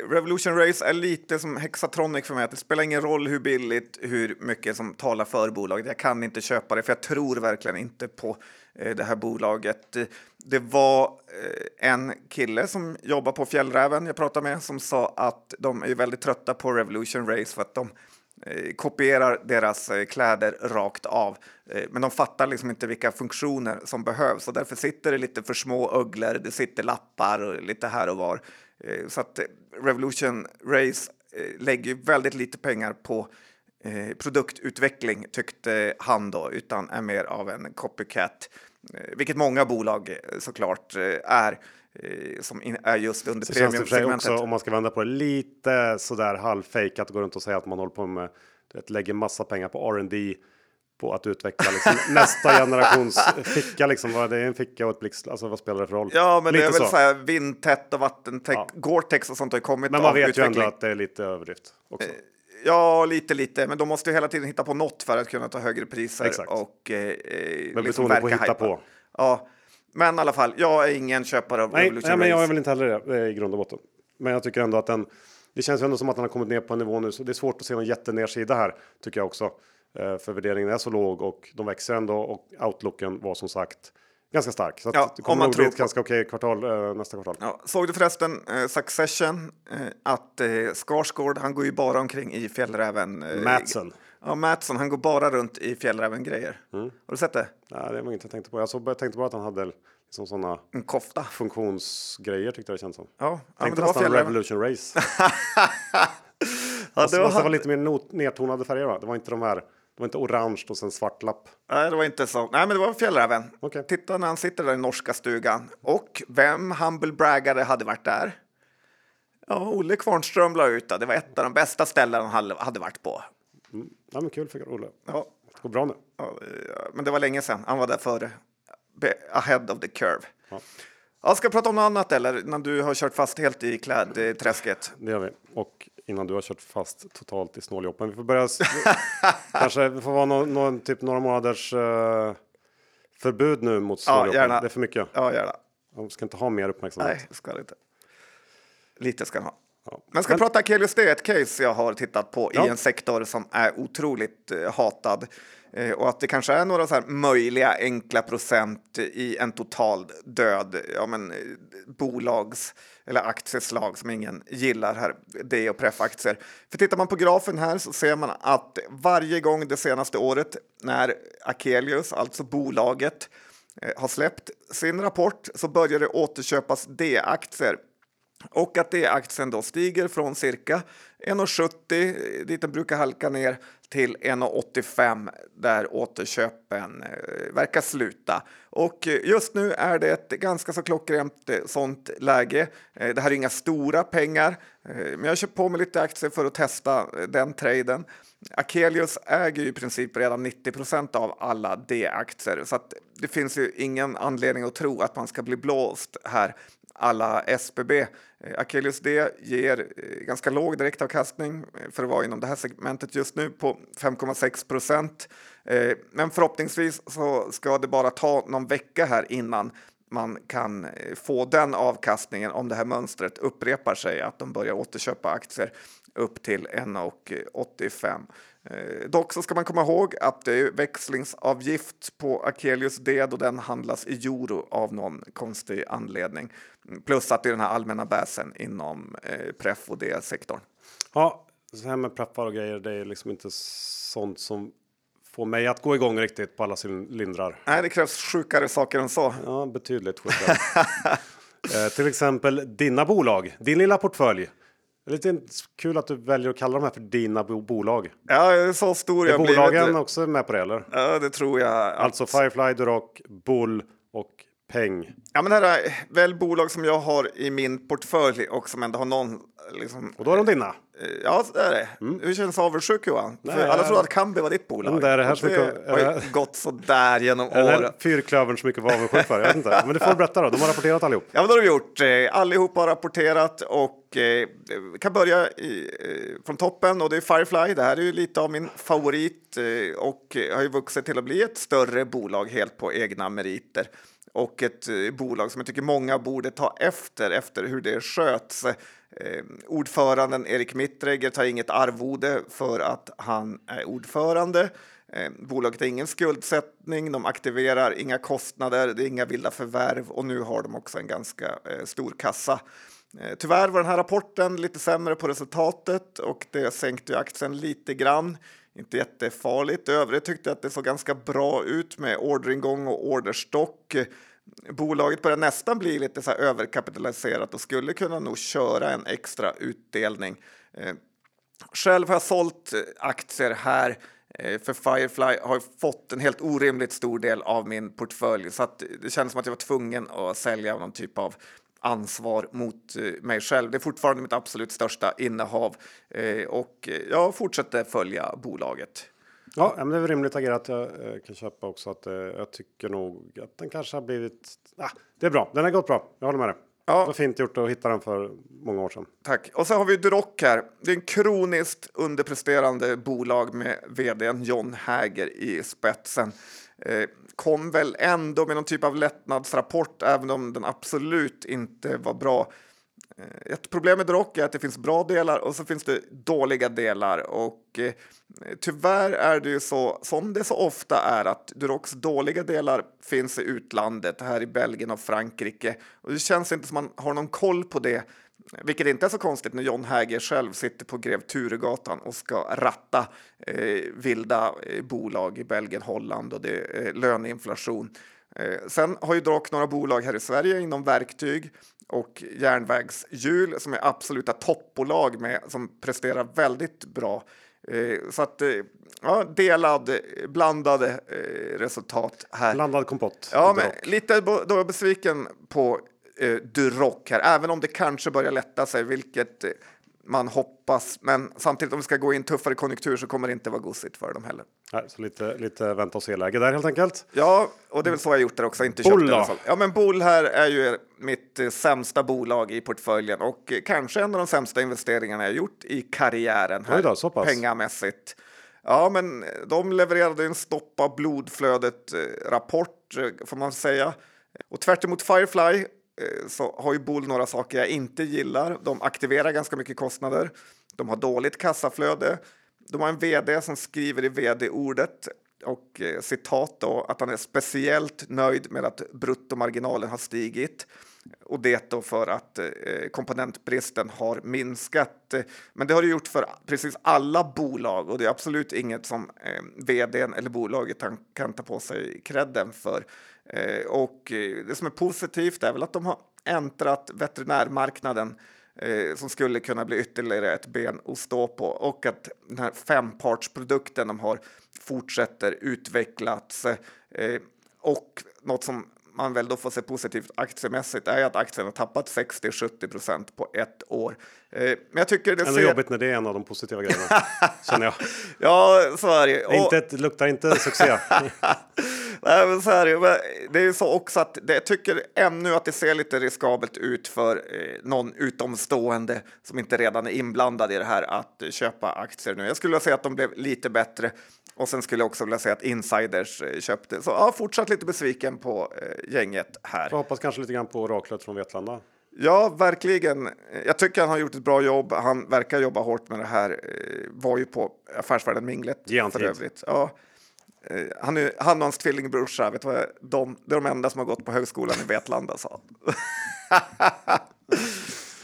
Revolution Race är lite som Hexatronic för mig. Att det spelar ingen roll hur billigt, hur mycket som talar för bolaget. Jag kan inte köpa det, för jag tror verkligen inte på eh, det här bolaget. Det var eh, en kille som jobbar på Fjällräven jag pratade med som sa att de är väldigt trötta på Revolution Race för att de Eh, kopierar deras eh, kläder rakt av. Eh, men de fattar liksom inte vilka funktioner som behövs och därför sitter det lite för små ugglor, det sitter lappar och lite här och var. Eh, så att eh, Revolution Race eh, lägger väldigt lite pengar på eh, produktutveckling tyckte han då, utan är mer av en copycat, eh, vilket många bolag eh, såklart eh, är eh, Som är just under Så det premiumsegmentet. också, om man ska vända på det, lite sådär halvfejk att gå runt och säga att man håller på med, vet, lägger massa pengar på R&D på att utveckla liksom, <laughs> nästa generations ficka liksom. Vad- Det är en ficka och ett blixt, alltså vad spelar det för roll? Ja, men Lite det är väl så. här vindtätt och vattentätt. Ja. Gore-Tex och sånt har ju kommit Men man vet ju ändå att det är lite överdrift också. Ja, lite, lite. Men de måste ju hela tiden hitta på något för att kunna ta högre priser Exakt. och eh, eh, Med liksom betoning på hitta hypa. på. Ja, men i alla fall, jag är ingen köpare av Nej, Revolution nej men jag är väl inte heller det, är i grund och botten. Men jag tycker ändå att den, det känns ju ändå som att den har kommit ner på en nivå nu, så det är svårt att se någon jättenersida här, tycker jag också. Eh, För värderingen är så låg och de växer ändå och outlooken var som sagt ganska stark. Så Ja, det om kommer man nog tror bli ett ganska okej kvartal eh, nästa kvartal. Ja, såg du förresten eh, Succession? Eh, att eh, Skarsgård, han går ju bara omkring i fjällräven. Eh, Madsen. Ja, Mattsson, han går bara runt i fjällräven-grejer. Mm. Har du sett det? Nej, det var inget jag tänkte på. Jag såg, jag tänkte bara att han hade liksom sådana En kofta. funktionsgrejer tyckte jag det kändes som. Ja, ja Tänkte det var nästan. Revolution Race. <laughs> Ja, det det var var, han. lite mer not, nedtonade färger va? Det var inte de här Det var inte orange och sen svart lapp. Nej, det var inte så. Nej, men det var Fjällräven. Okej. Titta när han sitter där i norska stugan. Och vem humble braggare hade varit där? Ja, Olle Kvarnström la ut det. Det var ett av de bästa ställen han hade- varit på. Ja, men kul för Olle. Ja, Det går bra nu. ja, men det var länge sedan. Han var där före. Ahead of the curve. Ja. Ja, ska jag prata om något annat eller? När du har kört fast helt i klädträsket. <laughs> Det gör vi. Och innan du har kört fast totalt i snåljåpen. Vi får börja... <laughs> kanske det får vara någon, någon, typ några månaders eh, förbud nu mot snåljåpen. gärna. Det är för mycket. Ja, gärna. De ska inte ha mer uppmärksamhet. Nej, ska inte. Lite ska han ha. Ja. Men ska Men- prata Akelius, det är ett case jag har tittat på Ja. i en sektor som är otroligt eh, hatad. Eh, och att det kanske är några så här möjliga enkla procent i en total död ja, men, eh, bolags eller aktieslag som ingen gillar här, det och preffaktier. För tittar man på grafen här så ser man att varje gång det senaste året när Akelius, alltså bolaget, eh, har släppt sin rapport så börjar det återköpas D-aktier och att D-aktien då stiger från cirka 1,70 dit den brukar halka ner till 1,85 där återköpen eh, verkar sluta. Och eh, just nu är det ett ganska så klockrent eh, sånt läge. Det här är inga stora pengar, men jag kör på med lite aktier för att testa den traden. Akelius äger ju i princip redan 90 procent av alla D-aktier så att det finns ju ingen anledning att tro att man ska bli blåst här alla SBB. Eh, Akelius D ger eh, ganska låg direktavkastning eh, för att vara inom det här segmentet just nu på 5,6 procent. Men förhoppningsvis så ska det bara ta någon vecka här innan man kan få den avkastningen om det här mönstret upprepar sig, att de börjar återköpa aktier upp till 1,85. Eh, dock så ska man komma ihåg att det är växlingsavgift på Akelius D då den handlas i euro av någon konstig anledning. Plus att det är den här allmänna bäsen inom eh, preff och D-sektorn. Ja, så här med preppar och grejer, det är liksom inte sånt som får mig att gå igång riktigt på alla cylindrar. Nej, det krävs sjukare saker än så. Ja, betydligt sjukare. <laughs> eh, till exempel dina bolag, din lilla portfölj. Det är lite kul att du väljer att kalla de här för dina bo bolag. Ja, så stor Är jag bolagen blivit. också med på det eller? Ja, det tror jag. Alltså Firefly, Duroc, Bull och Peng. Ja, men det här är väl bolag som jag har i min portfölj och som ändå har någon liksom, Och då är de dina. Eh, Ja, det är det. Hur känns avundsjuk Johan? Nej, För alla trodde att Kambi var ditt bolag. Det är det här som det mycket- har ju det- gått sådär genom åren. fyrklövern så mycket var avundsjuk för? Jag vet inte. <laughs> Men du får berätta då. De har rapporterat allihop. Ja, men det har de gjort. Eh, Allihop har rapporterat och eh, vi kan börja i, eh, från toppen och det är Firefly. Det här är ju lite av min favorit eh, och har ju vuxit till att bli ett större bolag helt på egna meriter och ett eh, bolag som jag tycker många borde ta efter efter hur det sköts. Eh, ordföranden Erik Mittregger tar inget arvode för att han är ordförande. Eh, bolaget har ingen skuldsättning, de aktiverar inga kostnader, det är inga vilda förvärv och nu har de också en ganska eh, stor kassa. Eh, tyvärr var den här rapporten lite sämre på resultatet och det sänkte ju aktien lite grann. Inte jättefarligt. I övrigt tyckte jag att det såg ganska bra ut med orderingång och orderstock. Bolaget börjar nästan bli lite så här överkapitaliserat och skulle kunna nog köra en extra utdelning. Eh, själv har jag sålt eh, aktier här eh, för Firefly har fått en helt orimligt stor del av min portfölj så att det kändes som att jag var tvungen att sälja någon typ av ansvar mot eh, mig själv. Det är fortfarande mitt absolut största innehav eh, och eh, jag fortsätter följa bolaget. Ja, men det är väl rimligt agerat. Jag kan köpa också att jag tycker nog att den kanske har blivit. Ah, det är bra. Den har gått bra. Jag håller med dig. Ja. Det var fint gjort att hitta den för många år sedan. Tack. Och så har vi Duroc här. Det är en kroniskt underpresterande bolag med vdn John Häger i spetsen. Eh, kom väl ändå med någon typ av lättnadsrapport, även om den absolut inte var bra. Eh, ett problem med Duroc är att det finns bra delar och så finns det dåliga delar. Och eh, tyvärr är det ju så, som det så ofta är, att Durocs dåliga delar finns i utlandet, här i Belgien och Frankrike. Och det känns inte som man har någon koll på det, vilket inte är så konstigt när John Häger själv sitter på Grev Turegatan och ska ratta eh, vilda eh, bolag i Belgien, Holland och det är eh, löneinflation. Eh, sen har ju Duroc några bolag här i Sverige inom verktyg och järnvägshjul som är absoluta toppbolag med som presterar väldigt bra. Eh, så att eh, ja, delad, blandade resultat här. Blandad kompott. Ja, men lite då är jag besviken på eh, Duroc här, även om det kanske börjar lätta sig, vilket eh, man hoppas. Men samtidigt om vi ska gå i en tuffare konjunktur så kommer det inte vara gosigt för dem heller. Nej, så lite, lite vänta och se-läge där helt enkelt. Ja, och det är väl så jag gjort där också. Inte Bull köpt då? Ja, men Bull här är ju mitt eh, sämsta bolag i portföljen och eh, kanske en av de sämsta investeringarna jag gjort i karriären. Här, då, så pass. Pengamässigt. Ja, men de levererade en stoppa blodflödet-rapport, eh, får man säga. Och tvärt emot Firefly Eh, så har ju Bull några saker jag inte gillar. De aktiverar ganska mycket kostnader. De har dåligt kassaflöde. De har en vd som skriver i vd-ordet och eh, citat då att han är speciellt nöjd med att bruttomarginalen har stigit och det då för att eh, komponentbristen har minskat. Men det har det gjort för precis alla bolag och det är absolut inget som eh, vdn eller bolaget kan, kan ta på sig credden för. Eh, och eh, det som är positivt är väl att de har äntrat veterinärmarknaden eh, som skulle kunna bli ytterligare ett ben att stå på och att den här fempartsprodukten de har fortsätter utvecklas. Och något som man väl då får se positivt aktiemässigt är att aktien har tappat 60-70 procent på ett år. Men jag tycker det Ändå ser... jobbigt när det är en av de positiva grejerna. <laughs> känner jag. Ja, så är det. Och- Inte, luktar inte succé. <laughs> Nej, men så här, är det. Är ju så också att det, jag tycker ännu att det ser lite riskabelt ut för eh, någon utomstående som inte redan är inblandad i det här att köpa aktier nu. Jag skulle vilja säga att de blev lite bättre och sen skulle jag också vilja säga att insiders eh, köpte. Så ja, fortsatt lite besviken på eh, gänget här. Jag hoppas kanske lite grann på oraklet från Vetlanda. Ja, verkligen. Jag tycker han har gjort ett bra jobb. Han verkar jobba hårt med det här. Eh, Var ju på Affärsvärlden Minglet Ge för tid. övrigt. Ja. Eh, Han, är, han och hans tvillingbrorsa, vet vad, de, det är de enda som har gått på högskolan i Vetlanda, sa han. <laughs>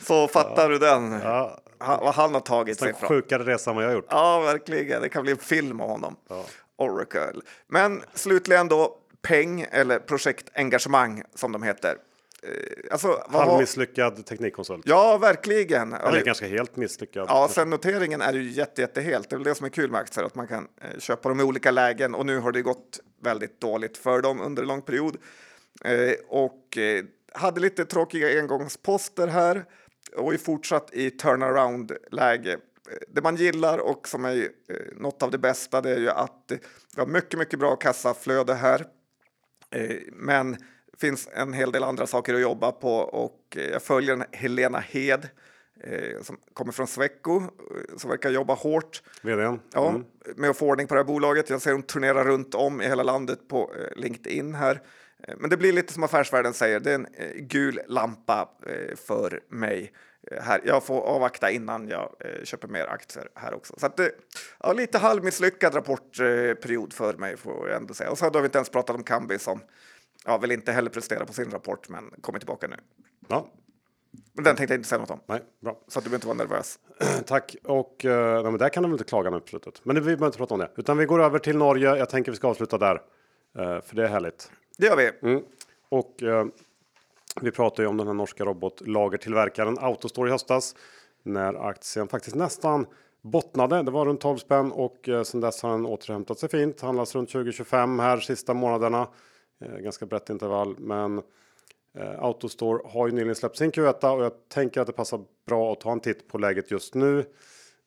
Så fattar du den? Ja, Han, vad han har tagit sig från. sjukare resa än vad jag har gjort. Ja, verkligen. Det kan bli en film av honom. Oracle. Men slutligen då, peng eller projektengagemang som de heter. Eh, Alltså. Halvmisslyckad teknikkonsult. Ja, verkligen. Eller ganska helt misslyckad. Ja, sen noteringen är ju jätte, jätte helt. Det är väl det som är kul med aktier, att man kan eh, köpa dem i olika lägen och nu har det gått väldigt dåligt för dem under en lång period. Eh, och hade lite tråkiga engångsposter här och är fortsatt i turnaround-läge. Eh, Det man gillar och som är något av det bästa det är ju att vi har mycket, mycket bra kassaflöde här. Men finns en hel del andra saker att jobba på och eh, jag följer en Helena Hed eh, som kommer från Sweco eh, som verkar jobba hårt VDn. ja, Mm. med att få ordning på det här bolaget. Jag ser dem turnera runt om i hela landet på eh, LinkedIn här. Men det blir lite som Affärsvärlden säger, det är en gul lampa för mig. Här. Jag får avvakta innan jag köper mer aktier här också. Så att, ja, lite halvmisslyckad rapportperiod för mig får jag ändå säga. Och så har vi inte ens pratat om Kambi som ja, väl inte heller presterar på sin rapport men kommer tillbaka nu. Ja, Men den tänkte jag inte säga något om, nej, bra. så att du behöver inte vara nervös. <clears throat> Tack. Och eh, nej, men där kan de väl inte klaga nu på slutet. Men det, vi behöver inte prata om det. Utan vi går över till Norge. Jag tänker vi ska avsluta där. Eh, för det är härligt. Det gör vi. Mm. Och eh, vi pratade ju om den här norska robotlagertillverkaren Autostore i höstas. När aktien faktiskt nästan bottnade. Det var runt 12 spänn och eh, sen dess har den återhämtat sig fint. Handlas runt 2025 här sista månaderna. Eh, ganska brett intervall, men eh, Autostore har ju nyligen släppt sin Q1 och jag tänker att det passar bra att ta en titt på läget just nu.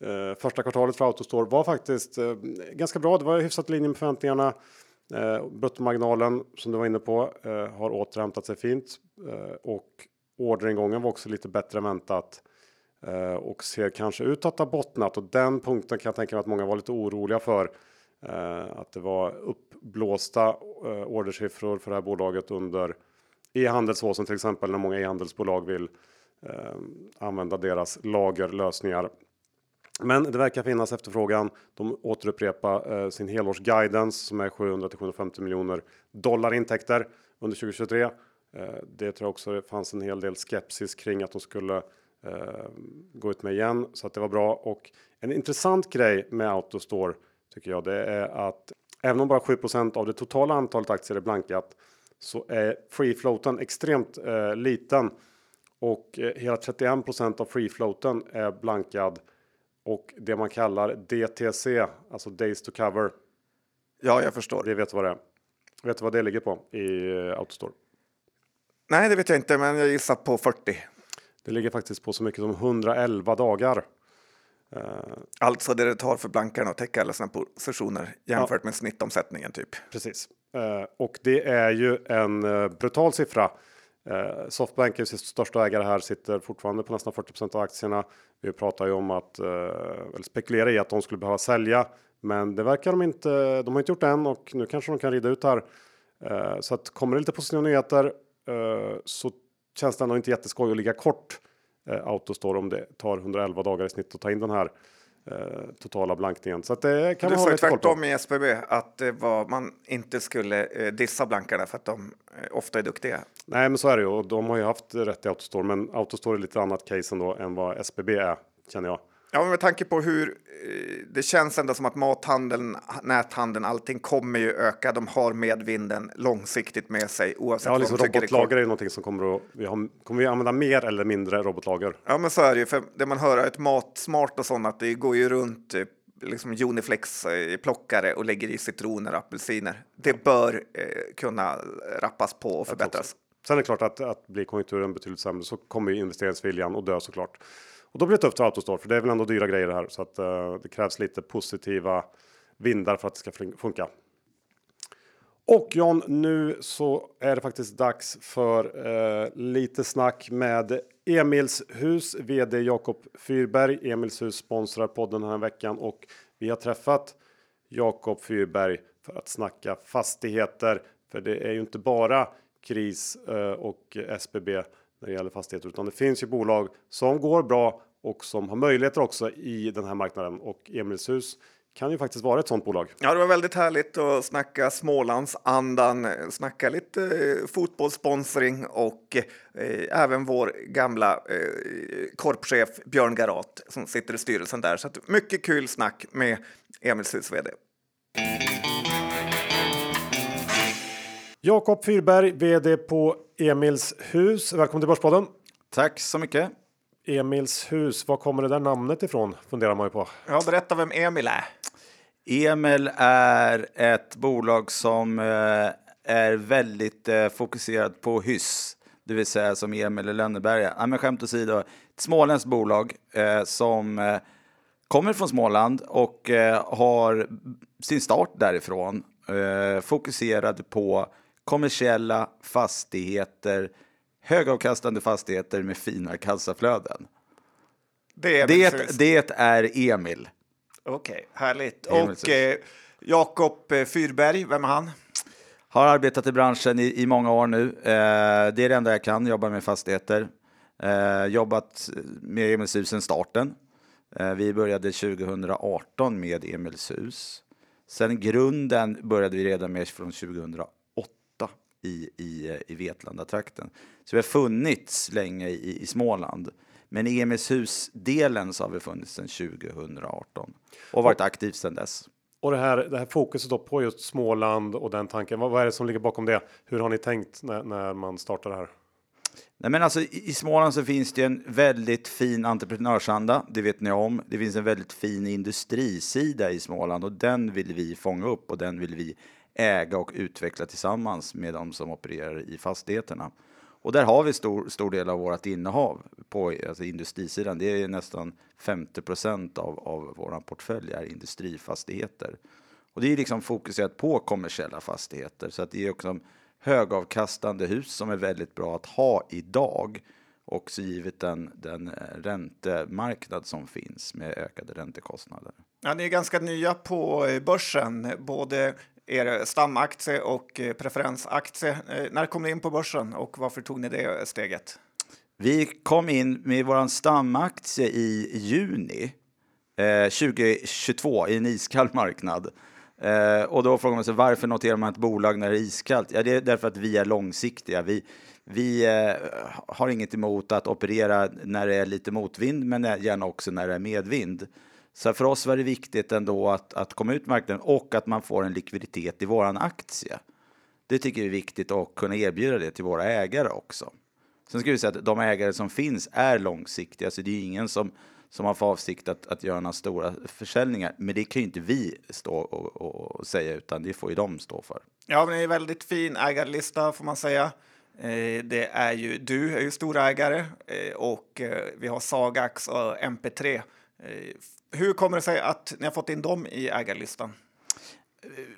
Eh, första kvartalet för Autostore var faktiskt eh, ganska bra. Det var hyfsat i linje med förväntningarna. Eh, bruttomarginalen som du var inne på eh, har återhämtat sig fint eh, och orderingången var också lite bättre än väntat eh, och ser kanske ut att ha bottnat och den punkten kan jag tänka mig att många var lite oroliga för. Eh, att det var uppblåsta eh, ordersiffror för det här bolaget under e-handelsåsen till exempel när många e-handelsbolag vill eh, använda deras lagerlösningar. Men det verkar finnas efterfrågan. De återupprepar sin helårsguidance som är 700 till 750 miljoner dollar intäkter under 2023. Det tror jag också det fanns en hel del skepsis kring att de skulle gå ut med igen så att det var bra. Och en intressant grej med Autostore tycker jag det är att även om bara 7% av det totala antalet aktier är blankat så är free floaten extremt eh, liten och eh, hela 31% av free floaten är blankad och det man kallar DTC, alltså Days to Cover. Ja, jag förstår. Det vet du vad det är. Vet du vad det ligger på i eh, Autostore? Nej, det vet jag inte, men jag gissar på 40. Det ligger faktiskt på så mycket som 111 dagar. Alltså det det tar för blankarna att täcka alla sina positioner jämfört med snittomsättningen typ. Precis. Eh, och det är ju en eh, brutal siffra. Eh, Softbank är största ägare här, sitter fortfarande på nästan 40% av aktierna. Vi pratar ju om att, eller spekulerar i att de skulle behöva sälja, men det verkar de inte. De har inte gjort det än och nu kanske de kan rida ut här. Så att kommer det lite positiva nyheter så känns det ändå inte jätteskoj att ligga kort Autostore om det tar 111 dagar i snitt att ta in den här eh, totala blankningen. Så att det kan Du man ha lite koll på. tvärtom i SBB att det var, man inte skulle eh, dissa blankarna för att de eh, ofta är duktiga. Nej, men så är det ju och de har ju haft rätt i Autostore, men Autostore är lite annat case ändå än vad SBB är känner jag. Ja, med tanke på hur eh, det känns ändå som att mathandeln, näthandeln, allting kommer ju öka. De har medvinden långsiktigt med sig oavsett Ja, liksom robotlager är ju någonting som kommer att vi har, kommer vi använda mer eller mindre robotlager. Ja, men så är det ju. För det man hör är ett matsmart och sånt, att det går ju runt eh, liksom Uniflex eh, och lägger i citroner och apelsiner. Det bör eh, kunna rappas på och förbättras. Sen är det klart att, att blir konjunkturen betydligt sämre så kommer ju investeringsviljan att dö såklart. Och då blir det tufft för Autostore, för det är väl ändå dyra grejer det här så att eh, det krävs lite positiva vindar för att det ska funka. Och John, nu så är det faktiskt dags för eh, lite snack med Emils hus. VD Jakob Fyrberg. Emils hus sponsrar podden den här veckan och vi har träffat Jakob Fyrberg för att snacka fastigheter. För det är ju inte bara KRIS eh, och SBB när det gäller fastigheter, utan det finns ju bolag som går bra och som har möjligheter också i den här marknaden. Och Emils hus kan ju faktiskt vara ett sådant bolag. Ja, det var väldigt härligt att snacka Smålandsandan, snacka lite eh, fotbollssponsring och eh, även vår gamla eh, korpchef Björn Garat som sitter i styrelsen där. Så att mycket kul snack med Emilshus vd. Jakob Fyrberg, VD på Emils hus. Välkommen till Börspodden. Tack så mycket. Emils hus, var kommer det där namnet ifrån? Funderar man ju på. Ja, berätta vem Emil är. Emil är ett bolag som eh, är väldigt eh, fokuserat på hyss, det vill säga som Emil i Lönneberga. Ja, men skämt åsido, ett småländskt bolag eh, som kommer från Småland och har sin start därifrån. Fokuserad på kommersiella fastigheter, högavkastande fastigheter med fina kassaflöden. Det är Emils hus. Det, det är Emil. Okej, härligt. Emils Och hus. eh, Jakob eh, Fyrberg, vem är han? Har arbetat i branschen i, i många år nu. Eh, det är det enda jag kan, jobba med fastigheter. Eh, jobbat med Emilshus sedan starten. Eh, vi började 2018 med Emilshus. Sen grunden började vi redan med från 2008 i, i, i Vetlanda-trakten. Så vi har funnits länge i, i Småland. Men i Emilshus-delen så har vi funnits sedan 2018 och varit aktiv sedan dess. Och det här, det här fokuset då på just Småland och den tanken. Vad, vad är det som ligger bakom det? Hur har ni tänkt när, när man startar det här? Nej, men alltså, i Småland så finns det en väldigt fin entreprenörsanda, det vet ni om. Det finns en väldigt fin industrisida i Småland och den vill vi fånga upp och den vill vi äga och utveckla tillsammans med de som opererar i fastigheterna. Och där har vi stor, stor del av vårt innehav på alltså industrisidan. Det är nästan 50 procent av, av vår portfölj är industrifastigheter. Och det är liksom fokuserat på kommersiella fastigheter så att det är också högavkastande hus som är väldigt bra att ha idag. Också givet den, den eh, räntemarknad som finns med ökade räntekostnader. Ja, ni är ganska nya på eh, börsen, både er stamaktie och eh, preferensaktie. Eh, när kom ni in på börsen och varför tog ni det steget? Vi kom in med vår stamaktie i juni eh, 2022 i en iskall <laughs> marknad. Eh, och då frågar man sig varför noterar man ett bolag när det är iskallt? Ja, det är därför att vi är långsiktiga. Vi, vi eh, har inget emot att operera när det är lite motvind, men gärna också när det är medvind. Så för oss var det viktigt ändå att, att komma ut marknaden och att man får en likviditet i våran aktie. Det tycker vi är viktigt att kunna erbjuda det till våra ägare också. Sen ska vi säga att de ägare som finns är långsiktiga, så det är ingen som, som har för avsikt att, att göra några stora försäljningar. Men det kan ju inte vi stå och, och säga, utan det får ju de stå för. Ja, men det är en väldigt fin ägarlista får man säga. Eh, det är ju, du är ju storägare eh, och eh, vi har Sagax och MP3. Hur kommer det sig att ni har fått in dem i ägarlistan?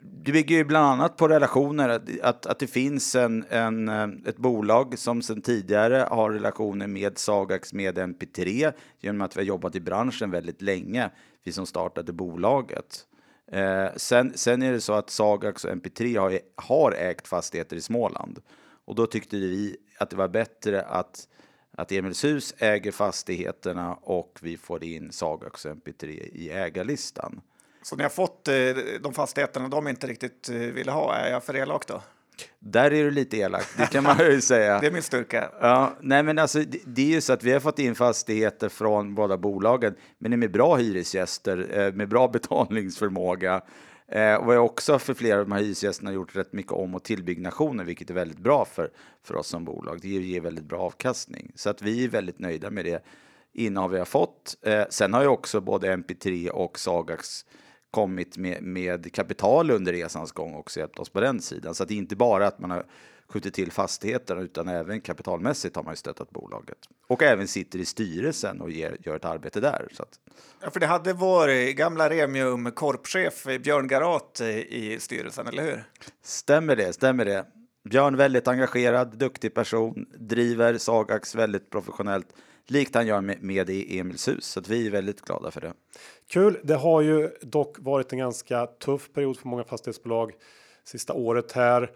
Det bygger ju bland annat på relationer, att, att, det finns en, en, ett bolag som sedan tidigare har relationer med Sagax, med MP3, genom att vi har jobbat i branschen väldigt länge, vi som startade bolaget. Eh, sen, sen är det så att Sagax och MP3 har, har ägt fastigheter i Småland. Och då tyckte vi att det var bättre att, att Emilshus äger fastigheterna och vi får in Sagax och MP3 i ägarlistan. Så ni har fått eh, de fastigheterna de inte riktigt eh, ville ha? Är jag för elak då? Där är du lite elak, det kan man ju säga. <laughs> det är min styrka. Ja, nej men alltså, det, det, är ju så att vi har fått in fastigheter från båda bolagen, men det är med bra hyresgäster, eh, med bra <laughs> betalningsförmåga. Eh, och vi har också för flera av de här hyresgästerna gjort rätt mycket om och tillbyggnationer, vilket är väldigt bra för, för oss som bolag. Det ger väldigt bra avkastning, så att vi är väldigt nöjda med det innehav vi har fått. Eh, sen har ju också både MP3 och Sagax kommit med, med kapital under resans gång också hjälpt oss på den sidan. Så att det är inte bara att man har skjutit till fastigheter utan även kapitalmässigt har man ju stöttat bolaget. Och även sitter i styrelsen och ger, gör ett arbete där. Så att... Ja, för det hade vår gamla Remium korpchef Björn Garat i styrelsen, eller hur? Stämmer det, stämmer det. Björn väldigt engagerad, duktig person, driver Sagax väldigt professionellt likt han gör med, med i Emilshus. Så att vi är väldigt glada för det. Kul. Det har ju dock varit en ganska tuff period för många fastighetsbolag sista året här.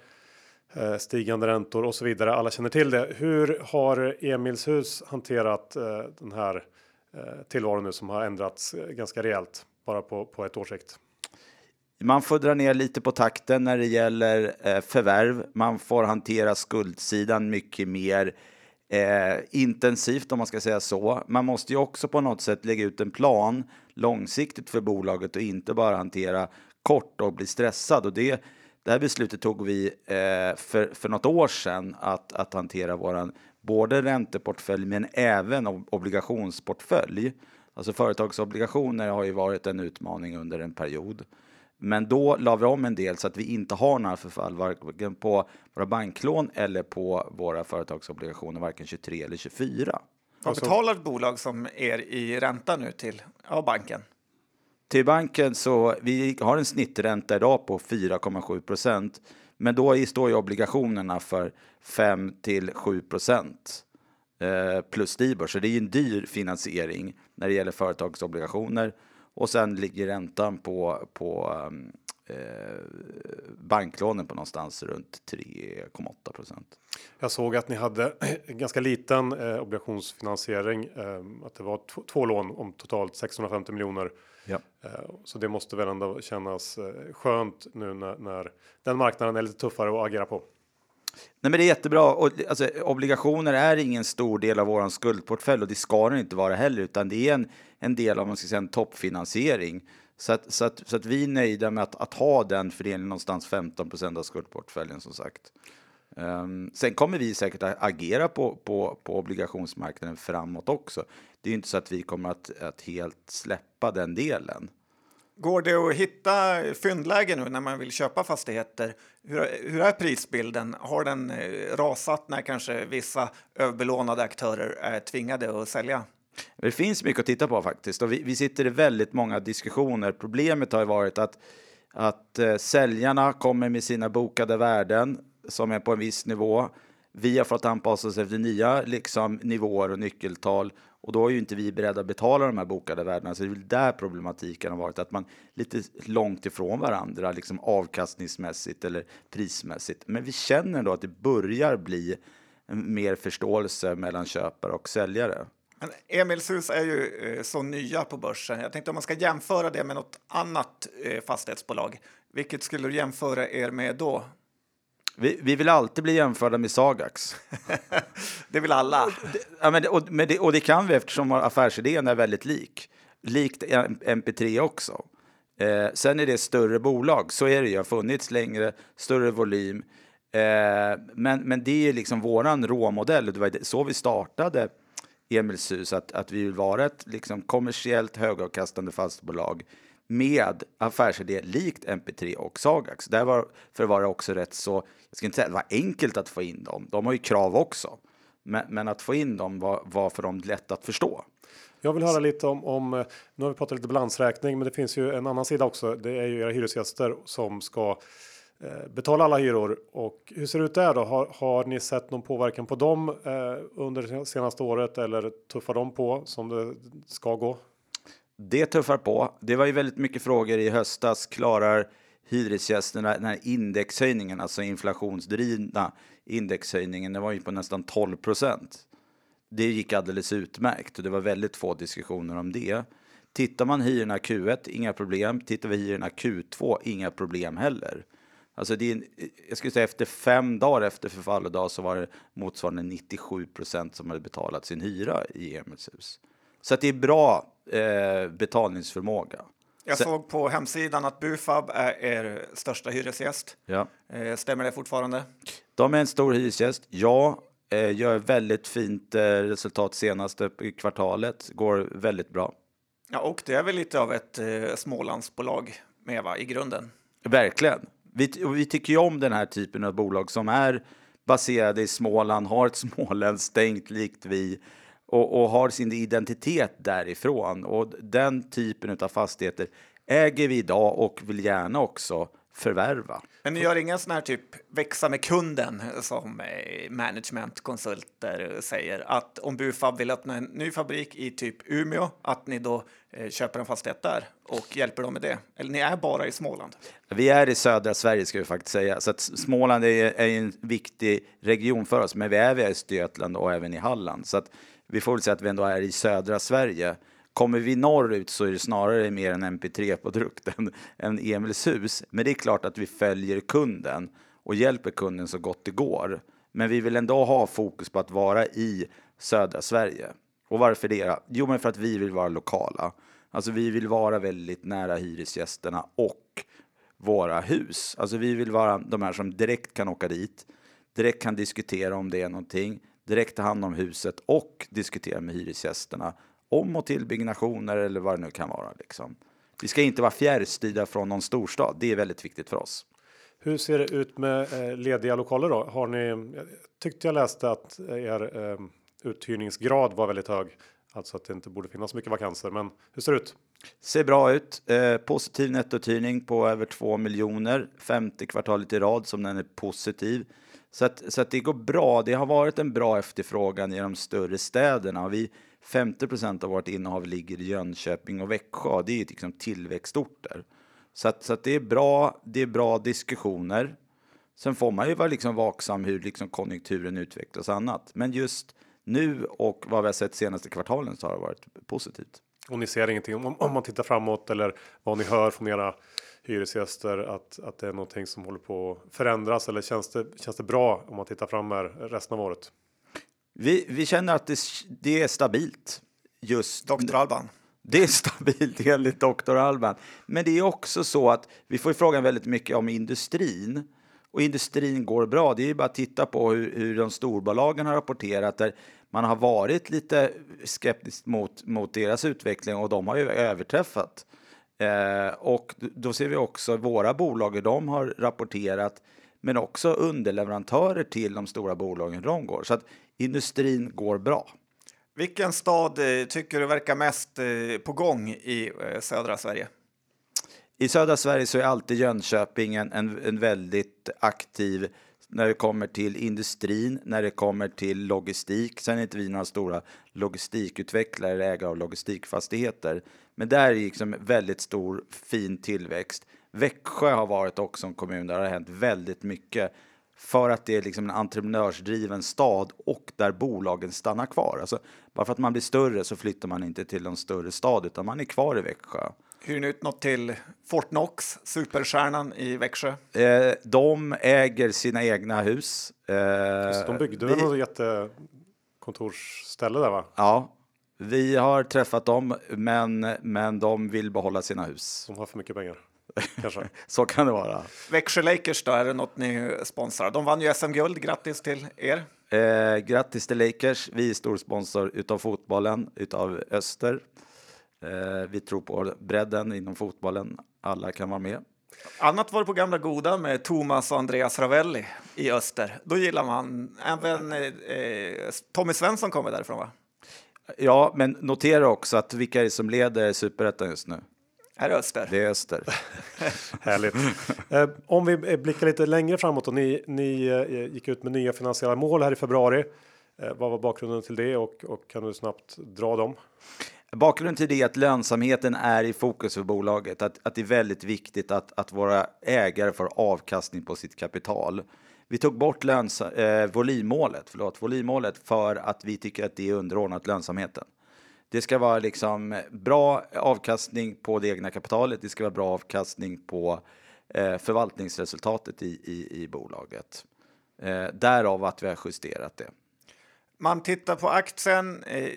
Eh, stigande räntor och så vidare. Alla känner till det. Hur har Emilshus hanterat eh, den här eh, tillvaron nu som har ändrats ganska rejält bara på, på ett års sikt? Man får dra ner lite på takten när det gäller förvärv. Man får hantera skuldsidan mycket mer eh, intensivt om man ska säga så. Man måste ju också på något sätt lägga ut en plan långsiktigt för bolaget och inte bara hantera kort och bli stressad. Och det, det här beslutet tog vi eh, för, för något år sedan att, att hantera våran både ränteportfölj men även obligationsportfölj. Alltså företagsobligationer har ju varit en utmaning under en period. Men då la vi om en del så att vi inte har några förfall varken på våra banklån eller på våra företagsobligationer, varken 23 eller 24. Vad betalar ett bolag som er i ränta nu till ja, banken? Till banken så vi har en snittränta idag på 4,7 procent. Men då står ju obligationerna för 5 till 7 procent eh, plus Stibor. Så det är en dyr finansiering när det gäller företagsobligationer. Och sen ligger räntan på, på eh, banklånen på någonstans runt 3,8 procent. Jag såg att ni hade <clears throat> en ganska liten eh, obligationsfinansiering. Eh, att det var två lån om totalt 650 miljoner. Ja. Eh, så det måste väl ändå kännas eh, skönt nu när, när den marknaden är lite tuffare att agera på. Nej, men det är jättebra. Och, alltså, obligationer är ingen stor del av vår skuldportfölj och det ska den inte vara heller, utan det är en, en del av man ska säga, en toppfinansiering. Så att, så, att, så att vi är nöjda med att, att ha den fördelningen någonstans 15 procent av skuldportföljen som sagt. Um, sen kommer vi säkert att agera på, på, på obligationsmarknaden framåt också. Det är inte så att vi kommer att, att helt släppa den delen. Går det att hitta fyndlägen nu när man vill köpa fastigheter? Hur, hur är prisbilden? Har den eh, rasat när kanske vissa överbelånade aktörer är tvingade att sälja? Det finns mycket att titta på faktiskt och vi, vi sitter i väldigt många diskussioner. Problemet har varit att, att uh, säljarna kommer med sina bokade värden som är på en viss nivå. Vi har fått anpassa oss efter nya liksom, nivåer och nyckeltal och då är ju inte vi beredda att betala de här bokade värdena. Så det är väl där problematiken har varit, att man lite långt ifrån varandra, liksom avkastningsmässigt eller prismässigt. Men vi känner ändå att det börjar bli mer förståelse mellan köpare och säljare. Men Emilshus är ju eh, så nya på börsen. Jag tänkte om man ska jämföra det med något annat eh, fastighetsbolag. Vilket skulle du jämföra er med då? Vi, vi vill alltid bli jämförda med Sagax. <laughs> det vill alla. Ja, men det, och, men det, och det kan vi eftersom affärsidén är väldigt lik. Likt MP3 också. Eh, sen är det större bolag, så är det ju. har funnits längre, större volym. Eh, men, men det är liksom våran råmodell. Det var så vi startade Emilshus att, att vi vill vara ett liksom, kommersiellt högavkastande fastighetsbolag med affärsidé likt MP3 och Sagax. Där var, för var det också rätt så, jag ska inte säga det var enkelt att få in dem, de har ju krav också. Men, men att få in dem var, var för dem lätt att förstå. Jag vill höra lite om, om, nu har vi pratat lite balansräkning, men det finns ju en annan sida också. Det är ju era hyresgäster som ska eh, betala alla hyror. Och hur ser det ut där då? Har, har ni sett någon påverkan på dem eh, under det senaste året eller tuffar de på som det ska gå? Det tuffar på. Det var ju väldigt mycket frågor i höstas. Klarar hyresgästerna den här indexhöjningen, alltså inflationsdrivna indexhöjningen? Det var ju på nästan 12 procent. Det gick alldeles utmärkt och det var väldigt få diskussioner om det. Tittar man hyrorna Q1, inga problem. Tittar vi hyrorna Q2, inga problem heller. Alltså det är, jag skulle säga efter fem dagar efter förfallodag så var det motsvarande 97 procent som hade betalat sin hyra i Emils hus. Så att det är bra eh, betalningsförmåga. Jag såg på hemsidan att Bufab är er största hyresgäst. Ja. Eh, stämmer det fortfarande? De är en stor hyresgäst, ja. Eh, gör väldigt fint eh, resultat senaste kvartalet, går väldigt bra. Ja, och det är väl lite av ett eh, Smålandsbolag med va, i grunden. Verkligen. Vi, vi tycker ju om den här typen av bolag som är baserade i Småland, har ett småländskt stängt likt vi och, och, har sin identitet därifrån. Och den typen av fastigheter äger vi idag och vill gärna också förvärva. Men ni gör ingen sån här typ växa med kunden som eh, managementkonsulter säger att om Bufab vill öppna en ny fabrik i typ Umeå, att ni då eh, köper en fastighet där och hjälper dem med det? Eller ni är bara i Småland? Vi är i södra Sverige ska vi faktiskt säga, så att Småland är, är en viktig region för oss, men vi är i Östergötland och även i Halland. Så att vi får väl säga att vi ändå är i södra Sverige. Kommer vi norrut så är det snarare mer en MP3-produkt <laughs> än, än Emilshus. Men det är klart att vi följer kunden och hjälper kunden så gott det går. Men vi vill ändå ha fokus på att vara i södra Sverige. Och varför det? Jo, men för att vi vill vara lokala. Alltså vi vill vara väldigt nära hyresgästerna och våra hus. Alltså vi vill vara de här som direkt kan åka dit, direkt kan diskutera om det är någonting, direkt ta hand om huset och diskutera med hyresgästerna om och tillbyggnationer eller vad det nu kan vara. Liksom. Vi ska inte vara fjärrstyrda från någon storstad. Det är väldigt viktigt för oss. Hur ser det ut med eh, lediga lokaler då? Har ni? Jag tyckte jag läste att er eh, uthyrningsgrad var väldigt hög, alltså att det inte borde finnas mycket vakanser. Men hur ser det ut? Ser bra ut. Eh, positiv nettouthyrning på över 2 miljoner, femte kvartalet i rad som den är positiv. Så att, så att det går bra. Det har varit en bra efterfrågan i de större städerna och vi 50% av vårt innehav ligger i Jönköping och Växjö. Det är ju liksom tillväxtorter. Så att, så att det är bra. Det är bra diskussioner. Sen får man ju vara liksom vaksam hur liksom konjunkturen utvecklas och annat. Men just nu och vad vi har sett senaste kvartalen så har det varit positivt. Och ni ser ingenting om, om man tittar framåt eller vad ni hör från era hyresgäster att, att det är någonting som håller på att förändras eller känns det, känns det bra om man tittar fram här resten av året? Vi, vi känner att det, det är stabilt. Just Dr. Alban. Det är stabilt enligt Dr. Alban. Men det är också så att vi får frågan väldigt mycket om industrin. Och industrin går bra. Det är ju bara att titta på hur, hur de storbolagen har rapporterat där man har varit lite skeptisk mot, mot deras utveckling och de har ju överträffat. Eh, och då ser vi också våra bolag, de har rapporterat men också underleverantörer till de stora bolagen de går. Så att industrin går bra. Vilken stad eh, tycker du verkar mest eh, på gång i eh, södra Sverige? I södra Sverige så är alltid Jönköping en, en, en väldigt aktiv när det kommer till industrin, när det kommer till logistik. Sen är inte vi några stora logistikutvecklare eller ägare av logistikfastigheter. Men där är liksom väldigt stor fin tillväxt. Växjö har varit också en kommun där det har hänt väldigt mycket för att det är liksom en entreprenörsdriven stad och där bolagen stannar kvar. Alltså, bara för att man blir större så flyttar man inte till en större stad utan man är kvar i Växjö. Hyr ni ut något till Fortnox, superstjärnan i Växjö? Eh, de äger sina egna hus. Eh, de byggde väl något jättekontorsställe där va? Ja, vi har träffat dem men, men de vill behålla sina hus. De har för mycket pengar. kanske. <laughs> Så kan det vara. Växjö Lakers då, är det något ni sponsrar? De vann ju SM-guld, grattis till er. Eh, grattis till Lakers. Vi är storsponsor utav fotbollen, utav Öster. Eh, vi tror på bredden inom fotbollen. Alla kan vara med. Annat var det på gamla goda med Thomas och Andreas Ravelli i Öster. Då gillar man även eh, Tommy Svensson kommer därifrån va? Ja, men notera också att vilka är det som leder superettan just nu? Är det Öster? Det är Öster. <laughs> Härligt. Eh, om vi blickar lite längre framåt och ni, ni eh, gick ut med nya finansiella mål här i februari. Eh, vad var bakgrunden till det och, och kan du snabbt dra dem? Bakgrunden till det är att lönsamheten är i fokus för bolaget. Att, att det är väldigt viktigt att, att våra ägare får avkastning på sitt kapital. Vi tog bort lönsa, eh, volymmålet, förlåt, volymmålet för att vi tycker att det är underordnat lönsamheten. Det ska vara liksom bra avkastning på det egna kapitalet. Det ska vara bra avkastning på eh, förvaltningsresultatet i, i, i bolaget. Eh, därav att vi har justerat det. Man tittar på aktien. Eh,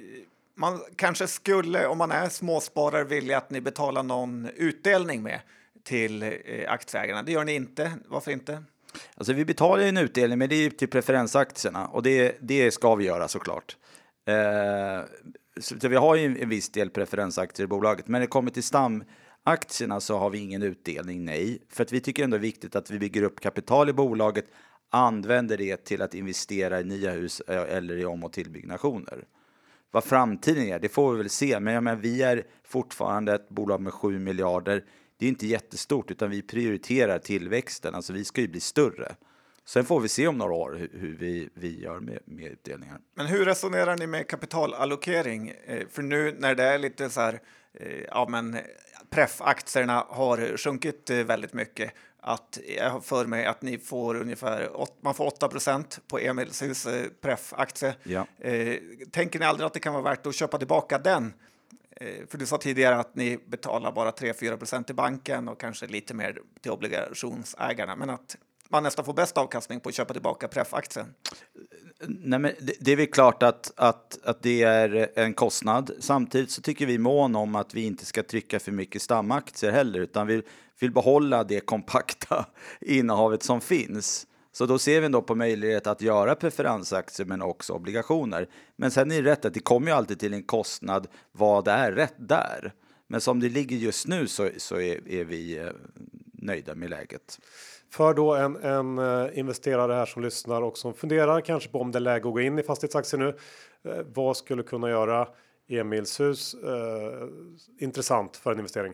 man kanske skulle, om man är småsparare, vilja att ni betalar någon utdelning med till eh, aktieägarna. Det gör ni inte. Varför inte? Alltså vi betalar ju en utdelning, men det är till preferensaktierna och det, det ska vi göra såklart. Eh, så vi har ju en viss del preferensaktier i bolaget, men när det kommer till stamaktierna så har vi ingen utdelning, nej. För att vi tycker ändå det är viktigt att vi bygger upp kapital i bolaget, använder det till att investera i nya hus eh, eller i om och tillbyggnationer. Vad framtiden är, det får vi väl se, men jag menar, vi är fortfarande ett bolag med 7 miljarder. Det är inte jättestort, utan vi prioriterar tillväxten, alltså vi ska ju bli större. Sen får vi se om några år hur, hur vi, vi gör med, med utdelningar. Men hur resonerar ni med kapitalallokering? Eh, för nu när det är lite så här, eh, ja men eh, preffaktierna har sjunkit väldigt mycket. Att jag har för mig att ni får ungefär man får 8% på Emilshus eh, pref-aktie. Ja. Eh, tänker ni aldrig att det kan vara värt att köpa tillbaka den? Eh, för du sa tidigare att ni betalar bara 3-4% till banken och kanske lite mer till obligationsägarna, men att man nästan får bäst avkastning på att köpa tillbaka preffaktien? Nej, men det, det är väl klart att, att, att det är en kostnad. Samtidigt så tycker vi mån om att vi inte ska trycka för mycket stamaktier heller, utan vi vill behålla det kompakta <laughs> innehavet som finns. Så då ser vi ändå på möjlighet att göra preferensaktier men också obligationer. Men sen är det rätt att det kommer ju alltid till en kostnad vad är rätt där. Men som det ligger just nu så, så är, är vi eh, nöjda med läget. För då en, en uh, investerare här som lyssnar och som funderar kanske på om det är läge att gå in i fastighetsaktier nu. Uh, vad skulle kunna göra Emilshus uh, intressant för en investering?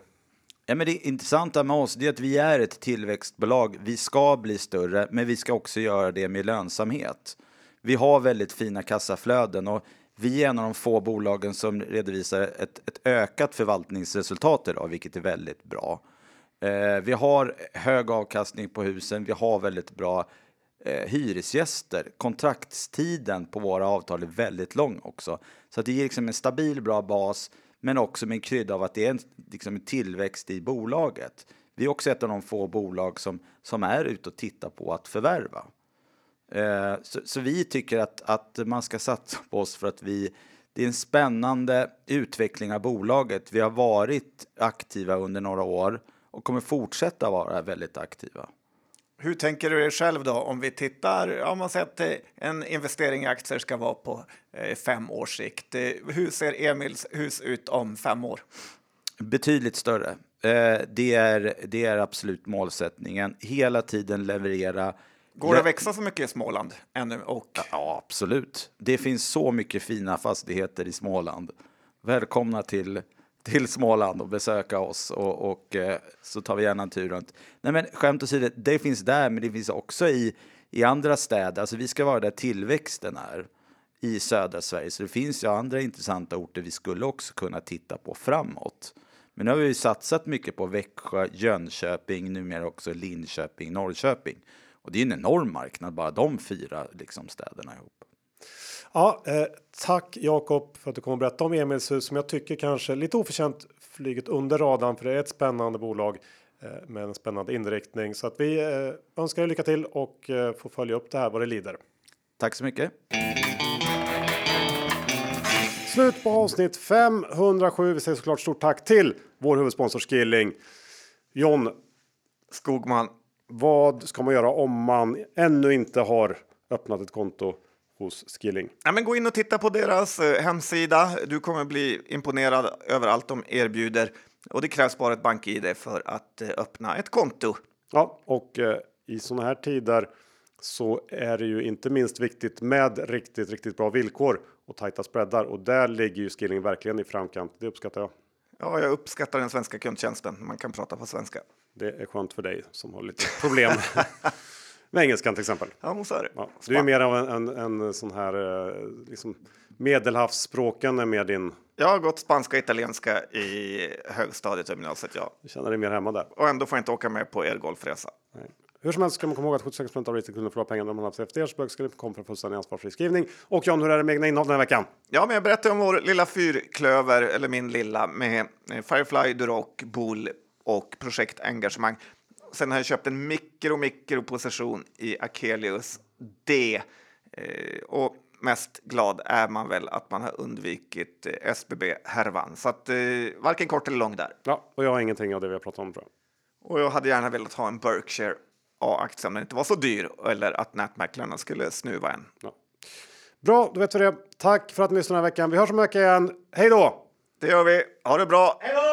Ja, men det intressanta med oss är att vi är ett tillväxtbolag. Vi ska bli större, men vi ska också göra det med lönsamhet. Vi har väldigt fina kassaflöden och vi är en av de få bolagen som redovisar ett, ett ökat förvaltningsresultat idag, vilket är väldigt bra. Eh, vi har hög avkastning på husen, vi har väldigt bra eh, hyresgäster. Kontraktstiden på våra avtal är väldigt lång också. Så att det ger liksom en stabil, bra bas, men också med en krydda av att det är en, liksom en tillväxt i bolaget. Vi är också ett av de få bolag som, som är ute och tittar på att förvärva. Eh, så, så, vi tycker att, att man ska satsa på oss för att vi det är en spännande utveckling av bolaget. Vi har varit aktiva under några år och kommer fortsätta vara väldigt aktiva. Hur tänker du dig själv då om vi tittar, om man säger att eh, en investering i aktier ska vara på eh, fem års sikt. Eh, hur ser Emils hus ut om fem år? Betydligt större. Det är, det är absolut målsättningen. Hela tiden leverera. Går det att växa så mycket i Småland ännu? Och... Ja, absolut. Det finns så mycket fina fastigheter i Småland. Välkomna till till Småland och besöka oss och, och eh, så tar vi gärna en tur runt. Nej men skämt åsido, det finns där men det finns också i, i andra städer. Alltså vi ska vara där tillväxten är i södra Sverige. Så det finns ju andra intressanta orter vi skulle också kunna titta på framåt. Men nu har vi ju satsat mycket på Växjö, Jönköping, numera också Linköping, Norrköping. Och det är en enorm marknad, bara de fyra liksom, städerna ihop. Ja, eh, tack Jakob för att du kom och berätta om Emilshus som jag tycker kanske lite oförtjänt flyget under radarn för det är ett spännande bolag eh, med en spännande inriktning så att vi eh, önskar er lycka till och eh, får följa upp det här vad det lider. Tack så mycket. Slut på avsnitt 507. Vi säger såklart stort tack till vår huvudsponsor Skilling. John, Skogman. Vad ska man göra om man ännu inte har öppnat ett konto hos Skilling? Ja, men gå in och titta på deras eh, hemsida. Du kommer bli imponerad över allt de erbjuder. Och det krävs bara ett bank-id för att eh, öppna ett konto. Ja, och eh, i sådana här tider så är det ju inte minst viktigt med riktigt, riktigt bra villkor och tajta spreadar och där ligger ju Skilling verkligen i framkant. Det uppskattar jag. Ja, jag uppskattar den svenska kundtjänsten. Man kan prata på svenska. Det är skönt för dig som har lite problem <laughs> med engelskan till exempel. Ja, så är det. Ja, du är mer av en, en, en sån här eh, liksom medelhavsspråken är mer din. Jag har gått spanska och italienska i högstadiet och gymnasiet, ja. Du känner dig mer hemma där. Och ändå får jag inte åka med på er golfresa. Nej. Hur som helst ska man komma ihåg att 76 av retailkunder förlorar pengar när man har haft efter Bögskulle.com för fullständig ansvarsfri skrivning. Och John, hur är det med egna innehåll den här veckan? Ja, men jag berättade om vår lilla fyrklöver, eller min lilla, med eh, Firefly, Duroc, Bool och projektengagemang. Sen har jag köpt en mikro mikroposition i Akelius D. Eh, och mest glad är man väl att man har undvikit eh, SBB-härvan. Så att eh, varken kort eller lång där. Ja, och jag har ingenting av det vi har pratat om tror jag. Och jag hade gärna velat ha en Berkshire A-aktie om den inte var så dyr eller att nätmäklarna skulle snuva en. Ja. Bra, då vet vi det. Tack för att ni lyssnade den här veckan. Vi hörs om en vecka igen. Hej då! Det gör vi. Ha det bra! Hej